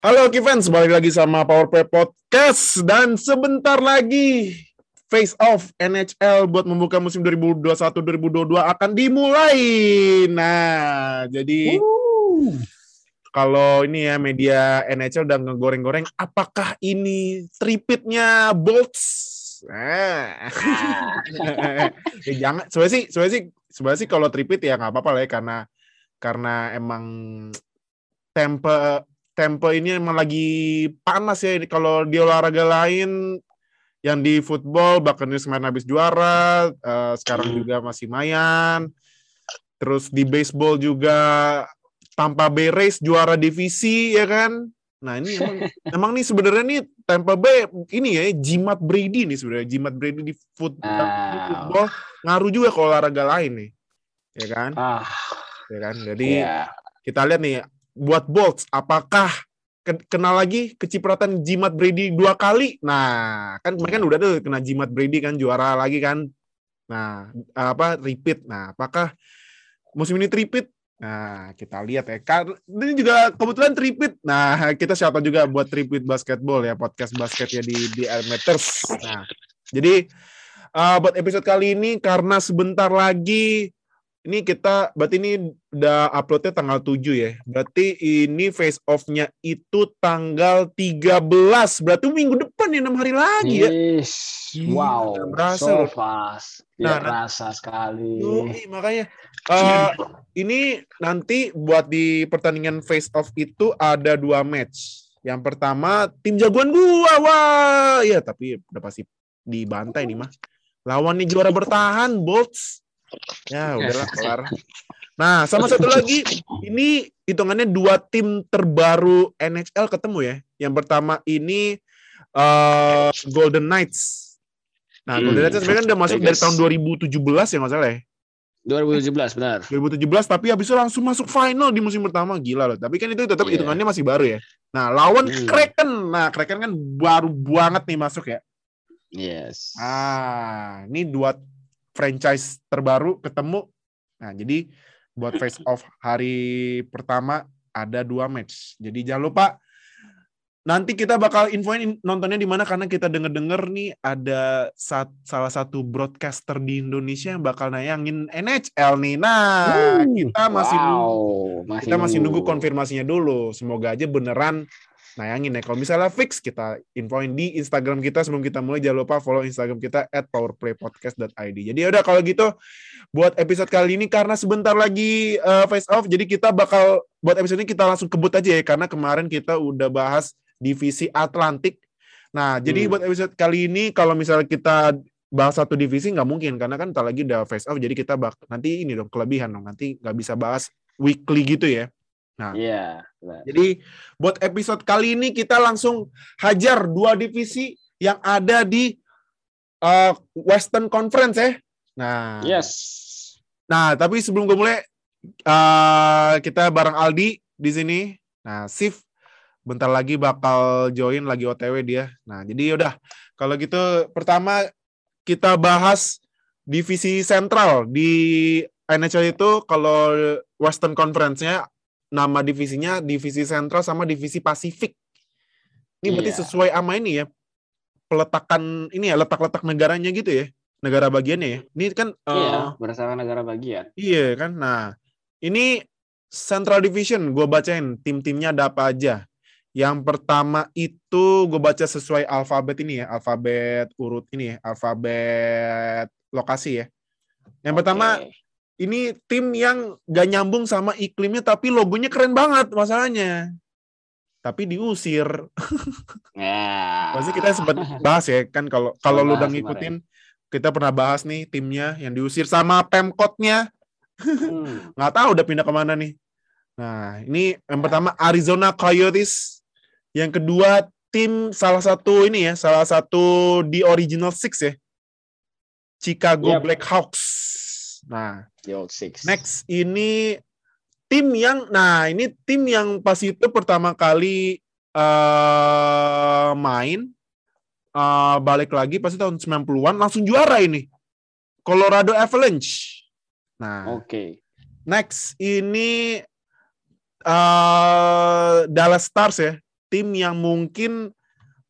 Halo Kivens, balik lagi sama Powerplay Podcast dan sebentar lagi Face Off NHL buat membuka musim 2021-2022 akan dimulai. Nah, jadi kalau ini ya media NHL udah ngegoreng-goreng, apakah ini tripitnya Bolts? Nah. ya, jangan, sebenarnya sih, sebenarnya sih, sebenarnya sih kalau tripit ya nggak apa-apa lah ya karena karena emang tempe tempo ini emang lagi panas ya. Kalau di olahraga lain yang di football Buccaneers main habis juara uh, sekarang hmm. juga masih mayan terus di baseball juga Tampa Bay Rays juara divisi ya kan? Nah ini emang emang nih sebenarnya nih Tampa Bay ini ya jimat Brady nih sebenarnya. Jimat Brady di football, di football ngaruh juga ke olahraga lain nih ya kan? Uh. ya kan? Jadi yeah. kita lihat nih buat Bolts, apakah kenal lagi kecipratan jimat Brady dua kali? Nah, kan kemarin kan udah tuh kena jimat Brady kan juara lagi kan. Nah, apa repeat. Nah, apakah musim ini repeat? Nah, kita lihat ya. Ini juga kebetulan repeat. Nah, kita siapa juga buat repeat basketball ya, podcast basket ya di di Meters. Nah, jadi uh, buat episode kali ini karena sebentar lagi ini kita berarti ini udah uploadnya tanggal 7 ya. Berarti ini face off-nya itu tanggal 13. Berarti minggu depan ya 6 hari lagi ya. Yes. Wow. Berasa so fast. Nah, rasa sekali. Makanya uh, ini nanti buat di pertandingan face off itu ada dua match. Yang pertama tim jagoan gua. Wah, ya tapi udah pasti dibantai nih mah. Lawan nih juara bertahan, Bolts. Ya udahlah kelar. Nah sama satu lagi ini hitungannya dua tim terbaru NHL ketemu ya. Yang pertama ini uh, Golden Knights. Nah hmm. Golden Knights sebenarnya kan udah masuk dari tahun 2017 ya nggak salah ya. 2017 benar. 2017 tapi habis itu langsung masuk final di musim pertama gila loh. Tapi kan itu tetap yeah. hitungannya masih baru ya. Nah lawan hmm. Kraken. Nah Kraken kan baru banget nih masuk ya. Yes. Ah, ini dua franchise terbaru ketemu. Nah, jadi buat face off hari pertama ada dua match. Jadi jangan lupa nanti kita bakal infoin nontonnya di mana karena kita denger-denger nih ada sat, salah satu broadcaster di Indonesia yang bakal nayangin NHL nih. Nah, kita masih wow, nunggu, kita masih nunggu konfirmasinya dulu. Semoga aja beneran nayangin ya. Kalau misalnya fix kita infoin di Instagram kita sebelum kita mulai jangan lupa follow Instagram kita at powerplaypodcast.id. Jadi udah kalau gitu buat episode kali ini karena sebentar lagi uh, face off jadi kita bakal buat episode ini kita langsung kebut aja ya karena kemarin kita udah bahas divisi Atlantik. Nah, hmm. jadi buat episode kali ini kalau misalnya kita bahas satu divisi nggak mungkin karena kan tak lagi udah face off jadi kita bak nanti ini dong kelebihan dong nanti nggak bisa bahas weekly gitu ya Nah, yeah, jadi buat episode kali ini kita langsung hajar dua divisi yang ada di uh, Western Conference ya. Nah, yes. Nah, tapi sebelum gue mulai, uh, kita bareng Aldi di sini. Nah, Sif bentar lagi bakal join lagi OTW dia. Nah, jadi yaudah. Kalau gitu, pertama kita bahas divisi sentral di NHL itu kalau Western Conference-nya nama divisinya divisi sentral sama divisi Pasifik. Ini berarti iya. sesuai sama ini ya peletakan ini ya letak-letak negaranya gitu ya negara bagiannya ya. Ini kan iya, uh, berdasarkan negara bagian. Iya kan. Nah ini Central Division gue bacain tim-timnya ada apa aja. Yang pertama itu gue baca sesuai alfabet ini ya, alfabet urut ini ya, alfabet lokasi ya. Yang okay. pertama ini tim yang gak nyambung sama iklimnya tapi logonya keren banget masalahnya tapi diusir. Yeah. Pasti kita sempat bahas ya kan kalau kalau lu udah ngikutin kita pernah bahas nih timnya yang diusir sama pemkotnya. Hmm. nggak tahu udah pindah ke mana nih. Nah ini yang pertama Arizona Coyotes, yang kedua tim salah satu ini ya salah satu di original six ya Chicago yep. Blackhawks. Nah The old six. Next ini tim yang nah ini tim yang pas itu pertama kali uh, main uh, balik lagi pasti tahun 90-an langsung juara ini. Colorado Avalanche. Nah, oke. Okay. Next ini uh, Dallas Stars ya. tim yang mungkin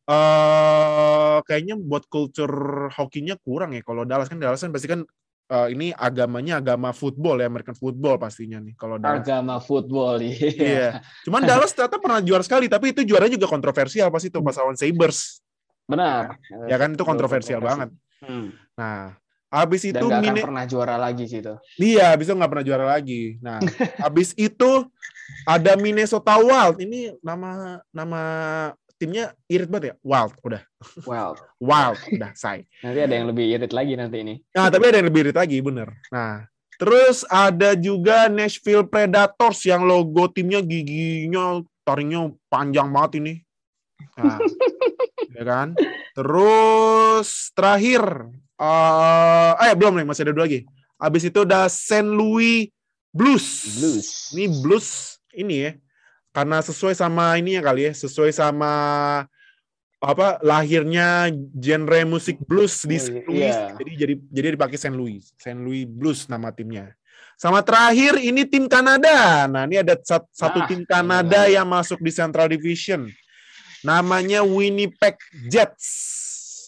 uh, kayaknya buat culture hokinya kurang ya. Kalau Dallas kan Dallas kan pasti kan uh, ini agamanya agama football ya American football pastinya nih kalau Dallas. Agama football iya. iya. Cuman Dallas ternyata pernah juara sekali tapi itu juaranya juga kontroversial pasti itu pas lawan Sabers. Benar. Ya kan itu kontroversial banget. Hmm. Nah, habis itu Dan gak akan pernah juara lagi sih itu. Iya, habis itu nggak pernah juara lagi. Nah, habis itu ada Minnesota Wild. Ini nama nama timnya irit banget ya. Wild, udah. Wild. Wild, udah, say. Nanti ada yang lebih irit lagi nanti ini. Nah, tapi ada yang lebih irit lagi, bener. Nah, terus ada juga Nashville Predators yang logo timnya giginya taringnya panjang banget ini. Nah, ya kan? Terus terakhir, uh, eh belum nih, masih ada dua lagi. Habis itu ada Saint Louis Blues. Blues. Ini blues ini ya karena sesuai sama ini ya kali ya, sesuai sama apa lahirnya genre musik blues di St. Louis. Yeah. Jadi jadi jadi dipakai Saint Louis. Saint Louis Blues nama timnya. Sama terakhir ini tim Kanada. Nah, ini ada satu ah, tim Kanada iya. yang masuk di Central Division. Namanya Winnipeg Jets.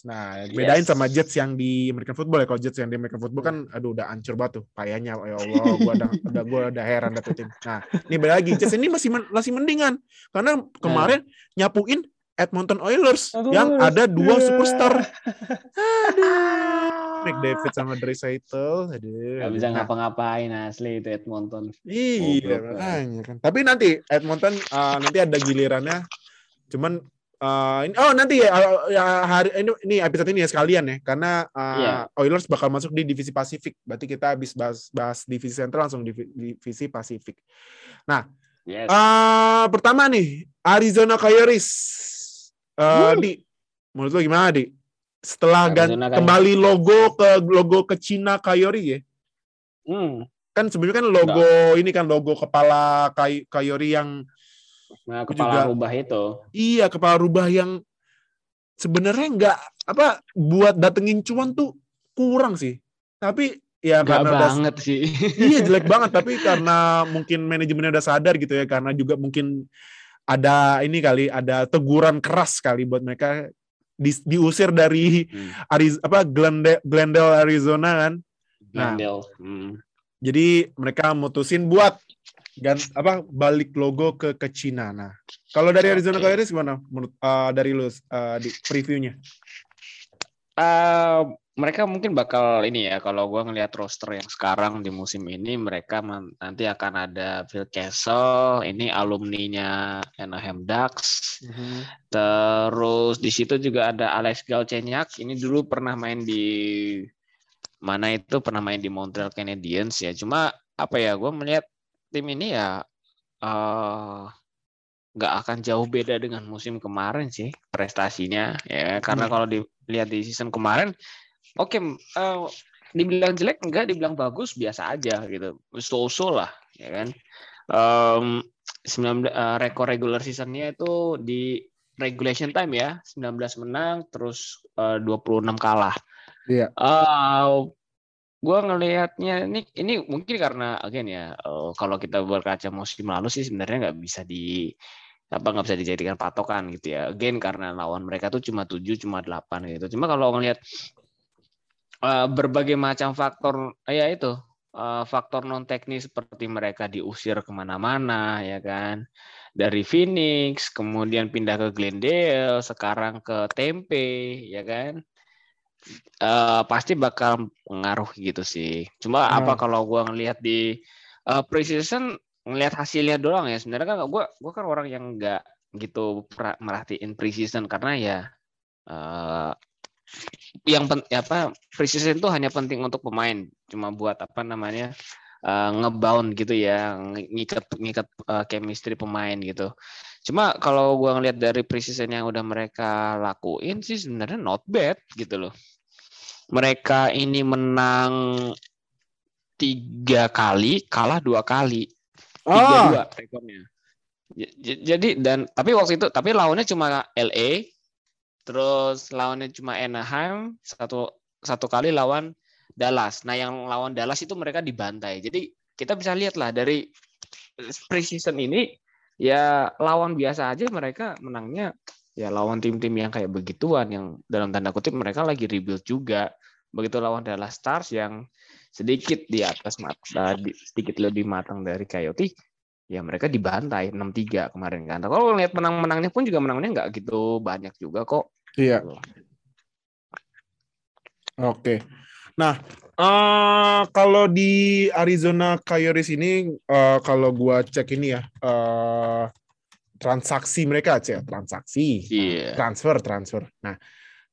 Nah, bedain yes. sama Jets yang di American Football ya. Kalau Jets yang di American Football kan, aduh udah ancur banget tuh. Payahnya, ya Allah, gua udah, udah gua udah heran datu tim. Nah, ini beda lagi. Jets ini masih masih mendingan karena kemarin nah. nyapuin Edmonton Oilers aduh, yang ada dua superstar. Aduh. Nick David sama Dreisaitl. Aduh. Gak bisa ngapa-ngapain asli itu Edmonton. Iya, makanya kan. Tapi nanti Edmonton uh, nanti ada gilirannya. Cuman Uh, oh nanti ya, ya hari ini, ini episode ini ya sekalian ya karena uh, yeah. Oilers bakal masuk di divisi Pasifik. Berarti kita habis bahas, bahas divisi sentral langsung di divisi Pasifik. Nah, yes. uh, pertama nih Arizona Coyotes. Uh, hmm. Di menurut lo gimana di? Setelah ganti, kembali logo ke logo ke Cina Coyote ya. Hmm. Kan sebenarnya kan logo nah. ini kan logo kepala Coyote yang Nah, kepala juga, rubah itu. Iya, kepala rubah yang sebenarnya nggak apa buat datengin cuan tuh kurang sih. Tapi ya Gak karena banget udah, sih. Iya, jelek banget tapi karena mungkin manajemennya udah sadar gitu ya karena juga mungkin ada ini kali ada teguran keras kali buat mereka di, diusir dari hmm. Ariz, apa Glendale, Glendale Arizona kan. Nah, Glendale. Hmm. Jadi mereka mutusin buat gan apa balik logo ke ke Cina. Nah, kalau dari Arizona okay. Coyotes gimana menurut uh, dari lu uh, di previewnya? Uh, mereka mungkin bakal ini ya kalau gue ngelihat roster yang sekarang di musim ini mereka nanti akan ada Phil Castle ini alumninya Anaheim Ducks mm-hmm. terus di situ juga ada Alex Galchenyuk ini dulu pernah main di mana itu pernah main di Montreal Canadiens ya cuma apa ya gue melihat tim ini ya uh, nggak akan jauh beda dengan musim kemarin sih prestasinya ya karena hmm. kalau dilihat di season kemarin oke okay, uh, dibilang jelek enggak dibilang bagus biasa aja gitu so-so lah ya kan um, 19 uh, rekor regular seasonnya itu di regulation time ya 19 menang terus uh, 26 kalah Iya. Uh, gue ngelihatnya ini ini mungkin karena again ya uh, kalau kita berkaca musim lalu sih sebenarnya nggak bisa di apa nggak bisa dijadikan patokan gitu ya. Again karena lawan mereka tuh cuma tujuh cuma delapan gitu. Cuma kalau ngelihat uh, berbagai macam faktor ya itu uh, faktor non teknis seperti mereka diusir ke mana-mana ya kan. Dari Phoenix kemudian pindah ke Glendale sekarang ke Tempe ya kan uh, pasti bakal pengaruh gitu sih. Cuma hmm. apa kalau gue ngelihat di uh, preseason ngelihat hasilnya doang ya sebenarnya kan gue gue kan orang yang nggak gitu merhatiin preseason karena ya uh, yang pen, ya apa preseason itu hanya penting untuk pemain cuma buat apa namanya uh, ngebound gitu ya ngikat ngikat uh, chemistry pemain gitu cuma kalau gue ngelihat dari preseason yang udah mereka lakuin sih sebenarnya not bad gitu loh mereka ini menang tiga kali, kalah dua kali, tiga oh. dua rekornya. Jadi dan tapi waktu itu tapi lawannya cuma LA, terus lawannya cuma Anaheim satu satu kali lawan Dallas. Nah yang lawan Dallas itu mereka dibantai. Jadi kita bisa lihat lah dari preseason ini ya lawan biasa aja mereka menangnya ya lawan tim-tim yang kayak begituan yang dalam tanda kutip mereka lagi rebuild juga begitu lawan Dallas Stars yang sedikit di atas mata sedikit lebih matang dari Coyote ya mereka dibantai 6-3 kemarin kan. Kalau lihat menang-menangnya pun juga menangnya nggak gitu banyak juga kok. Iya. Oke. Okay. Nah, uh, kalau di Arizona Coyotes ini, uh, kalau gua cek ini ya, uh, transaksi mereka aja, transaksi, yeah. transfer, transfer. Nah,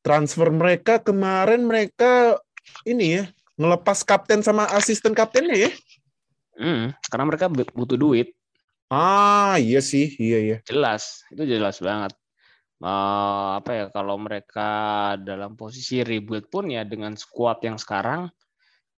transfer mereka kemarin mereka ini ya ngelepas kapten sama asisten kaptennya ya. Hmm, karena mereka butuh duit. Ah, iya sih, iya iya. Jelas, itu jelas banget. Uh, apa ya kalau mereka dalam posisi rebuild pun ya dengan squad yang sekarang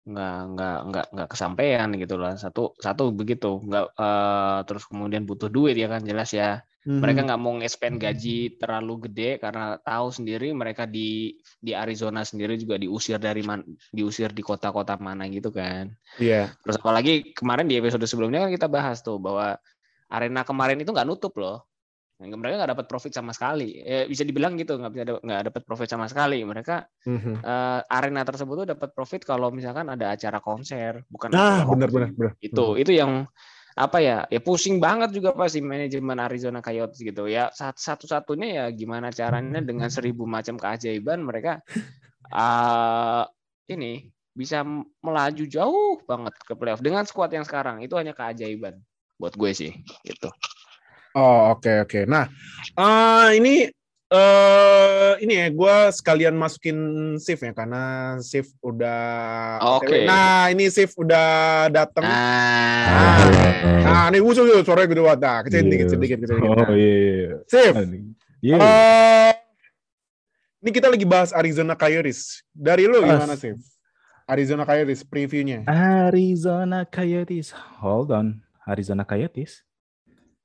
nggak nggak nggak nggak kesampaian gitu lah satu satu begitu. Nggak uh, terus kemudian butuh duit ya kan jelas ya. Hmm mereka nggak mau nge-spend gaji terlalu gede karena tahu sendiri mereka di di Arizona sendiri juga diusir dari man, diusir di kota-kota mana gitu kan. Iya. Yeah. terus apalagi kemarin di episode sebelumnya kan kita bahas tuh bahwa arena kemarin itu nggak nutup loh mereka nggak dapat profit sama sekali. Eh, bisa dibilang gitu nggak bisa nggak dapat profit sama sekali. Mereka mm-hmm. uh, arena tersebut tuh dapat profit kalau misalkan ada acara konser bukan ah benar benar itu hmm. itu yang apa ya ya pusing banget juga pasti manajemen Arizona Coyotes gitu. Ya satu satunya ya gimana caranya dengan seribu macam keajaiban mereka uh, ini bisa melaju jauh banget ke playoff dengan skuad yang sekarang. Itu hanya keajaiban buat gue sih gitu. Oh oke okay, oke. Okay. Nah uh, ini uh, ini ya gue sekalian masukin shift ya karena shift udah. Oke. Okay. Nah ini shift udah datang. Nah, nah, nah ini usul yuk sore gitu Nah, kecil dikit, kecil dikit, kecil dikit. Oh iya. Yeah. Shift. Yeah. Uh, ini kita lagi bahas Arizona Coyotes. Dari lo gimana sih? Arizona Coyotes previewnya. Arizona Coyotes. Hold on. Arizona Coyotes.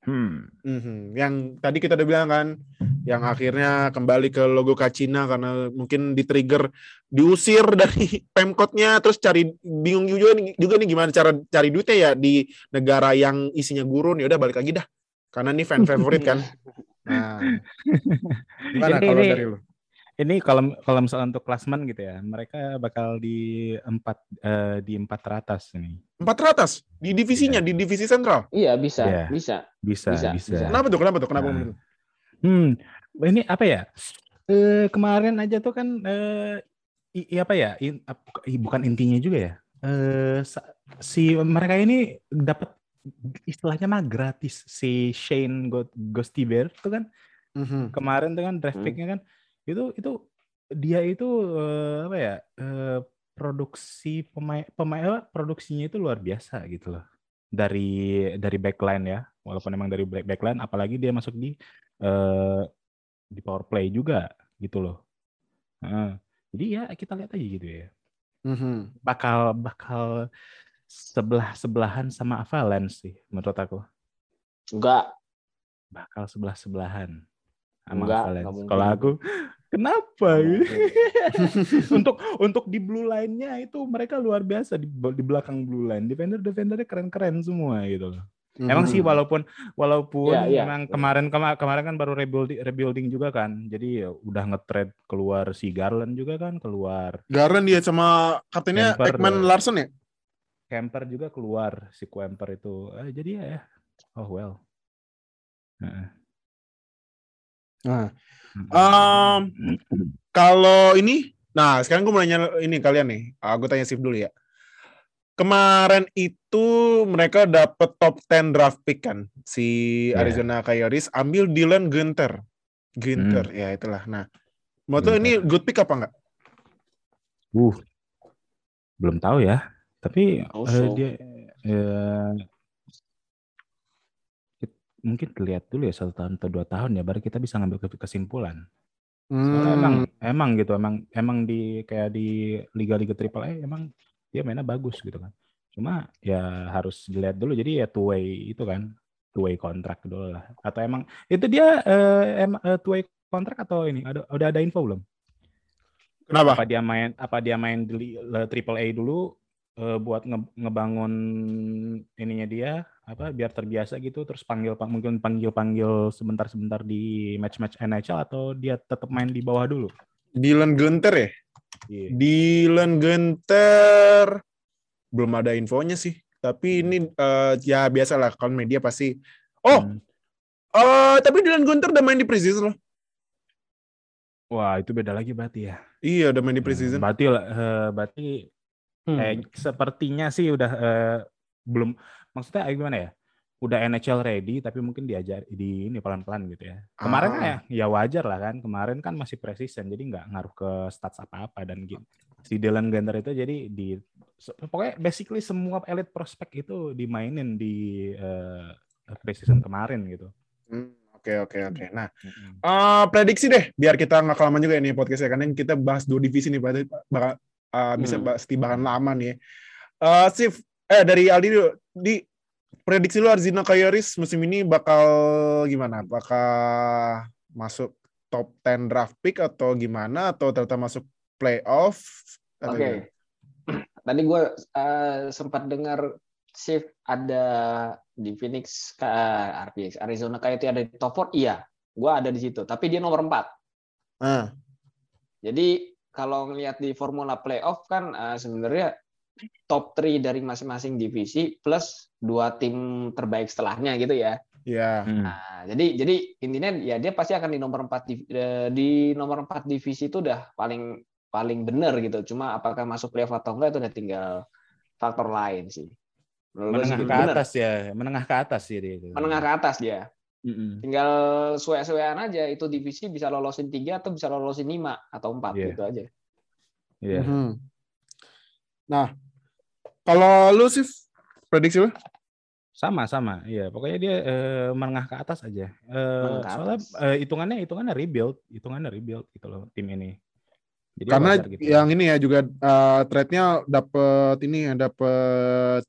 Hmm. Mm-hmm. Yang tadi kita udah bilang kan, yang akhirnya kembali ke logo Kacina karena mungkin di trigger diusir dari pemkotnya, terus cari bingung juga nih, juga nih gimana cara cari duitnya ya di negara yang isinya gurun ya udah balik lagi dah, karena ini fan favorit kan. Nah, gimana kalau dari lu? Ini kalau kalau misalnya untuk klasmen gitu ya, mereka bakal di empat uh, di empat teratas ini. Empat teratas di divisinya, yeah. di divisi sentral. Iya bisa, yeah. bisa, bisa, bisa, bisa. Kenapa tuh? Kenapa tuh? Kenapa? Nah. Hmm, ini apa ya? Uh, kemarin aja tuh kan uh, i, apa ya? In, uh, bukan intinya juga ya. Uh, si mereka ini dapat istilahnya mah gratis si Shane Gostiber tuh kan. Mm -hmm. Kemarin tuh kan draft hmm. picknya kan itu itu dia itu uh, apa ya uh, produksi pemain pemain produksinya itu luar biasa gitu loh. Dari dari backline ya walaupun emang dari backline apalagi dia masuk di uh, di power play juga gitu loh. Uh, jadi ya kita lihat aja gitu ya. Mm-hmm. bakal bakal sebelah sebelahan sama Avalanche sih menurut aku. Enggak. Bakal sebelah sebelahan sama enggak, Avalanche. kalau aku Kenapa? untuk untuk di blue line-nya itu mereka luar biasa di, di belakang blue line. Defender defendernya keren-keren semua gitu loh. Mm-hmm. Emang sih walaupun walaupun yeah, yeah. emang kemarin kema kemarin kan baru rebuilding rebuilding juga kan. Jadi ya udah nge-trade keluar si Garland juga kan keluar. Garland dia sama kaptennya Ekman Larson ya? Kemper juga keluar si Kemper itu. Eh, jadi ya, ya. oh well. Nah. Nah, um, kalau ini, nah sekarang gue mau nanya ini kalian nih, uh, gue tanya Sif dulu ya. Kemarin itu mereka dapet top 10 draft pick kan, si yeah. Arizona Coyotes ambil Dylan Gunter. Gunter, hmm. ya itulah. Nah, mau tuh ini good pick apa enggak? Uh, belum tahu ya. Tapi oh, uh, dia uh, mungkin lihat dulu ya satu tahun atau dua tahun ya baru kita bisa ngambil kesimpulan. Hmm. emang emang gitu emang emang di kayak di liga-liga triple A emang dia mainnya bagus gitu kan. Cuma ya harus dilihat dulu jadi ya two way itu kan two way kontrak dulu lah. Atau emang itu dia uh, em, uh, two way kontrak atau ini ada udah ada info belum? Kenapa? Apa dia main apa dia main di triple A dulu eh, buat nge- ngebangun ininya dia apa biar terbiasa gitu terus panggil pang- mungkin panggil panggil sebentar sebentar di match match NHL atau dia tetap main di bawah dulu Dylan Gunter ya? Iya. Dylan Gunter belum ada infonya sih. Tapi ini eh, ya biasa lah kalau media pasti. Oh, Hmm. eh, tapi Dylan Gunter udah main di preseason loh. wah itu beda lagi berarti ya Iya, udah main di preseason. berarti lah, eh, berarti Hmm. kayak sepertinya sih udah eh, belum maksudnya eh, gimana ya udah NHL ready tapi mungkin diajar di ini pelan-pelan gitu ya kemarin kan Ah. ya ya wajar lah kan kemarin kan masih preseason jadi nggak ngaruh ke stats apa-apa dan gitu si Dylan Gunter itu jadi di pokoknya basically semua elite prospect itu dimainin di eh, preseason kemarin gitu Hmm, Oke, oke, oke. Nah, eh, prediksi deh, biar kita nggak kelamaan juga ini podcastnya. Karena kita bahas dua divisi nih, berarti bakal eh, bisa Hmm. pasti bahkan lama nih. Eh, Sif, eh dari Aldi dulu, di prediksi lu Arzina Kayaris musim ini bakal gimana? Apakah masuk top 10 draft pick atau gimana? Atau ternyata masuk playoff? Oke. gimana? Tadi gue sempat dengar shift ada di Phoenix ke RPX Arizona itu ada di top 4 iya gue ada di situ tapi dia nomor 4 Ah, jadi kalau ngelihat di formula playoff kan eh, sebenarnya top 3 dari masing-masing divisi plus dua tim terbaik setelahnya gitu ya ya. Hmm. Nah, jadi jadi intinya ya dia pasti akan di nomor 4 di, eh, di nomor 4 divisi itu udah paling paling benar gitu. Cuma apakah masuk playoff atau enggak itu udah tinggal faktor lain sih. Menurut menengah ke Bener. atas ya menengah ke atas sih dia itu Menengah ke atas dia. Mm-mm. Tinggal suwe-suwean aja itu divisi bisa lolosin 3 atau bisa lolosin 5 atau 4 Iya. gitu aja. Iya. Mhm. Nah, kalau lu sih prediksi lu? Sama sama, iya. Pokoknya dia eh, menengah ke atas aja. Eh, Menengah ke soalnya atas. eh, hitungannya hitungannya rebuild, hitungannya rebuild gitu loh tim ini. Jadi Karena wajar gitu. yang ini ya juga uh, trade-nya dapat ini ya dapat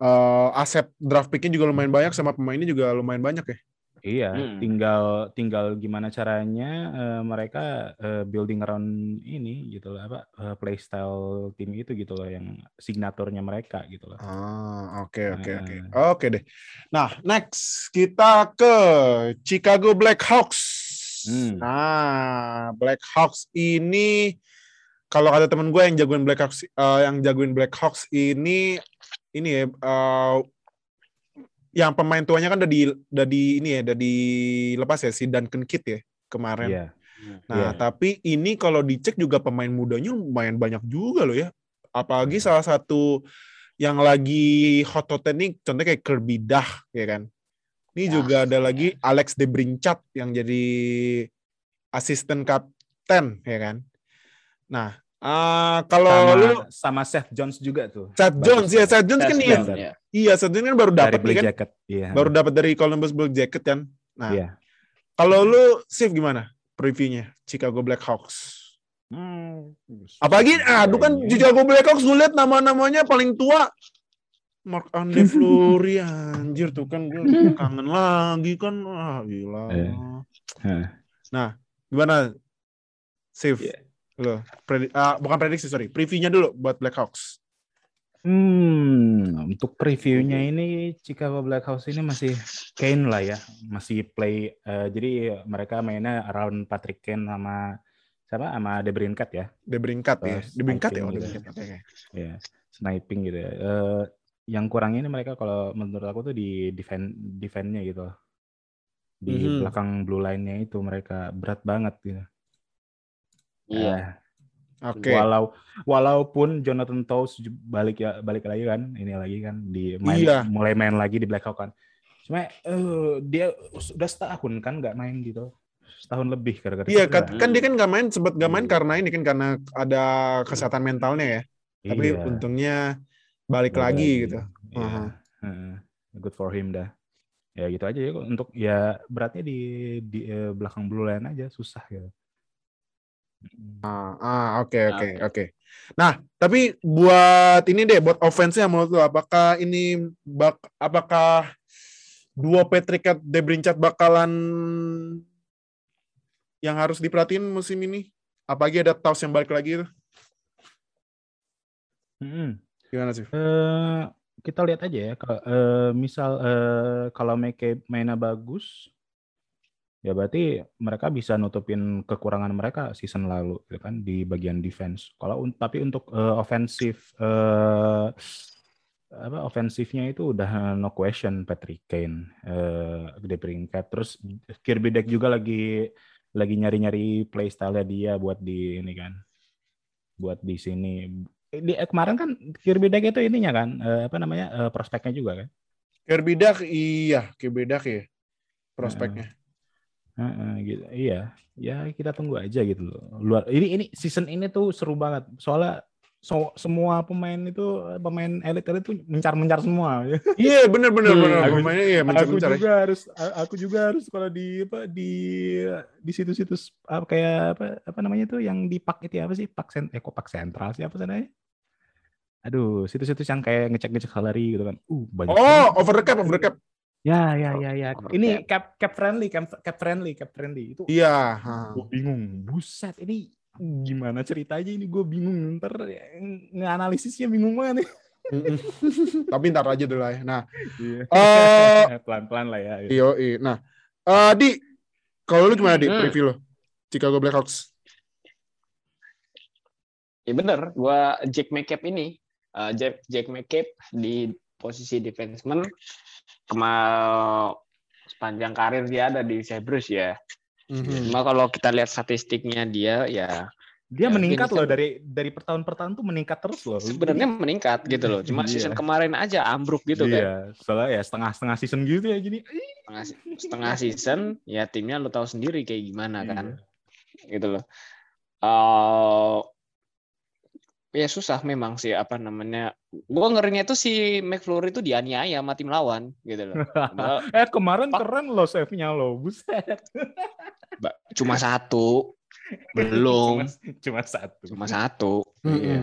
uh, aset draft pick-nya juga lumayan banyak sama pemainnya juga lumayan banyak ya. Iya, Hmm. tinggal tinggal gimana caranya eh, mereka eh, building around ini gitu loh apa eh, playstyle tim itu gitu loh yang signaturnya mereka gitu loh. Ah, oke oke oke. Nah. Oke deh. Nah, next kita ke Chicago Blackhawks. Hmm. Nah, Blackhawks ini kalau kata temen gue yang jagoin Blackhawks eh, yang jagoin Blackhawks ini ini ya eh, yang pemain tuanya kan udah di udah di ini ya udah dilepas ya si Duncan Kidd ya kemarin. Iya. Nah, Iya. tapi ini kalau dicek juga pemain mudanya lumayan banyak juga loh ya. Apalagi salah satu yang lagi hot hot nih, contohnya kayak Kirby Dah, ya kan. Ini Ya. juga ada lagi Alex Debrincat yang jadi asisten kapten, ya kan. Nah, ah, kalau Sama lu sama Seth Jones juga tuh. Seth Jones ya, Seth Jones kan Seth iya, Jones, ya. iya Seth Jones kan baru dapat nih kan, Jacket. Iya. baru dapat dari Columbus Blue Jacket kan. Nah, Iya. kalau lu Sif gimana previewnya Chicago Blackhawks? Hmm. Apalagi, aduh kan. Chicago Blackhawks gue liat nama-namanya paling tua. Mark Andre Fleury, anjir tuh kan gue kangen lagi kan. Wah, gila. Eh. Nah, gimana? Save. Iya. Lo, predi- ah, bukan prediksi, sorry. Previewnya dulu buat Blackhawks. Hmm, untuk previewnya ini Chicago Blackhawks ini masih Kane lah ya, masih play. eh, jadi mereka mainnya around Patrick Kane sama siapa sama Debrincat ya, Debrincat ya. Terus Debrincat ya? Oh, gitu. Debrincat. Oke, oke. ya sniping gitu ya. Eh, yang kurang ini mereka kalau menurut aku tuh di defend defendnya gitu, di Mhm. belakang blue line-nya itu mereka berat banget gitu. Iya. Eh, Oke. Walau walaupun Jonathan Toews balik ya balik lagi kan ini lagi kan di main Iya. mulai main lagi di Blackhawk kan. Cuma eh, dia sudah setahun kan nggak main gitu. Setahun lebih gara-gara Iya, kan, kan dia kan nggak main, sempat nggak main Iya. karena ini kan karena ada kesehatan mentalnya ya. Tapi Iya, untungnya balik balik lagi gitu. Iya. Heeh. Good for him dah. Ya gitu aja ya untuk ya beratnya di di eh, belakang blue line aja susah gitu. Ah, ah, oke Ah, oke oke. oke. Nah, tapi buat ini deh, buat offense-nya menurut lu apakah ini bak apakah dua Patrick Debrincat bakalan yang harus diperhatiin musim ini? Apalagi ada Taus yang balik lagi itu. Mm-mm. Gimana sih? Eh, kita lihat aja ya. Kalau eh, misal eh, kalau Meke mainnya bagus, ya berarti mereka bisa nutupin kekurangan mereka season lalu, gitu kan di bagian defense. Kalau tapi untuk eh, ofensif eh, apa ofensifnya itu udah no question Patrick Kane eh di peringkat. Terus Kirby Deck juga lagi lagi nyari-nyari playstyle dia buat di ini kan, buat di sini. Di, eh, kemarin kan Kirby Deck itu ininya kan, eh, apa namanya eh, prospeknya juga kan. Kirby Duck, iya. Kirby Duck ya. Prospeknya. Heeh, gitu. Iya, ya kita tunggu aja gitu loh. Luar ini ini season ini tuh seru banget. Soalnya so- semua pemain itu pemain elit elit tuh mencar-mencar semua. Iya, bener bener Hmm, bener. aku- Pemainnya iya aku mencari-mencari. juga harus aku juga harus kalau di apa di di situs-situs apa kayak apa apa namanya tuh yang di pak itu ya, apa sih pak sen eh kok pak sentral sih apa namanya aduh situs-situs yang kayak ngecek-ngecek salary gitu kan uh banyak Oh, banget. over the cap, over the cap. Ya ya ya ya Over ini cap cap friendly cap, cap friendly cap friendly itu Iya. ha. gue bingung buset ini gimana ceritanya ini gue bingung ntar yang nganalisisnya bingung banget nih. Tapi ntar aja dulu lah ya. Nah, Iya. eh pelan-pelan lah ya iyo, iyo. Nah, eh di kalau lu gimana di Hmm. preview lo? Chicago Blackhawks. Ya bener, gua Jack McCabe ini, eh, Jack Jack McCabe di posisi defenseman kemal sepanjang karir dia ada di Sabres ya. Mhm. Cuma kalau kita lihat statistiknya dia ya dia Ya, meningkat loh dari dari tahun per tahun tuh meningkat terus loh sebenarnya meningkat gitu loh. Cuma Iya. season kemarin aja ambruk gitu kan. iya soalnya ya setengah-setengah season gitu ya gini Setengah, setengah season ya timnya lo tahu sendiri kayak gimana kan. Gitu loh. Eh ya susah memang sih apa namanya. Gua ngerinya itu si McFlurry itu dianiaya sama tim lawan gitu loh. Eh kemarin Pak. keren loh save-nya lo buset Ba- cuma satu belum cuma, cuma satu cuma satu Mm-mm. Iya.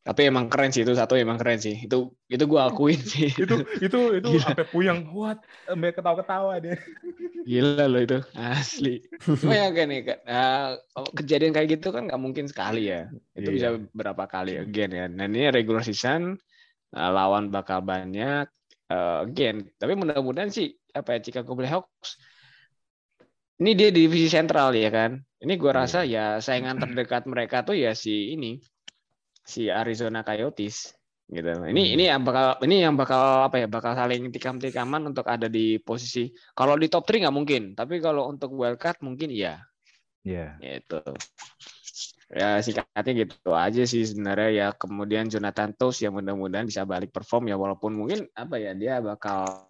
Tapi emang keren sih itu satu emang keren sih. Itu itu gue akuin sih. Itu itu itu Gila. sampai puyeng. What? Sampai ketawa-ketawa dia. Gila loh itu asli. Cuma ya kan nih nah, kejadian kayak gitu kan nggak mungkin sekali ya. Itu Iya. bisa berapa kali again ya. Dan ini regular season nah, lawan bakal banyak eh, again. Tapi mudah-mudahan sih apa ya Chicago Blackhawks ini dia di divisi sentral ya kan. Ini gua rasa ya saingan terdekat mereka tuh ya si ini si Arizona Coyotes gitu ini Hmm. ini yang bakal ini yang bakal apa ya bakal saling tikam-tikaman untuk ada di posisi kalau di top 3 nggak mungkin tapi kalau untuk wildcard mungkin iya Iya. gitu ya singkatnya gitu aja sih sebenarnya ya kemudian Jonathan Toews yang mudah-mudahan bisa balik perform ya walaupun mungkin apa ya dia bakal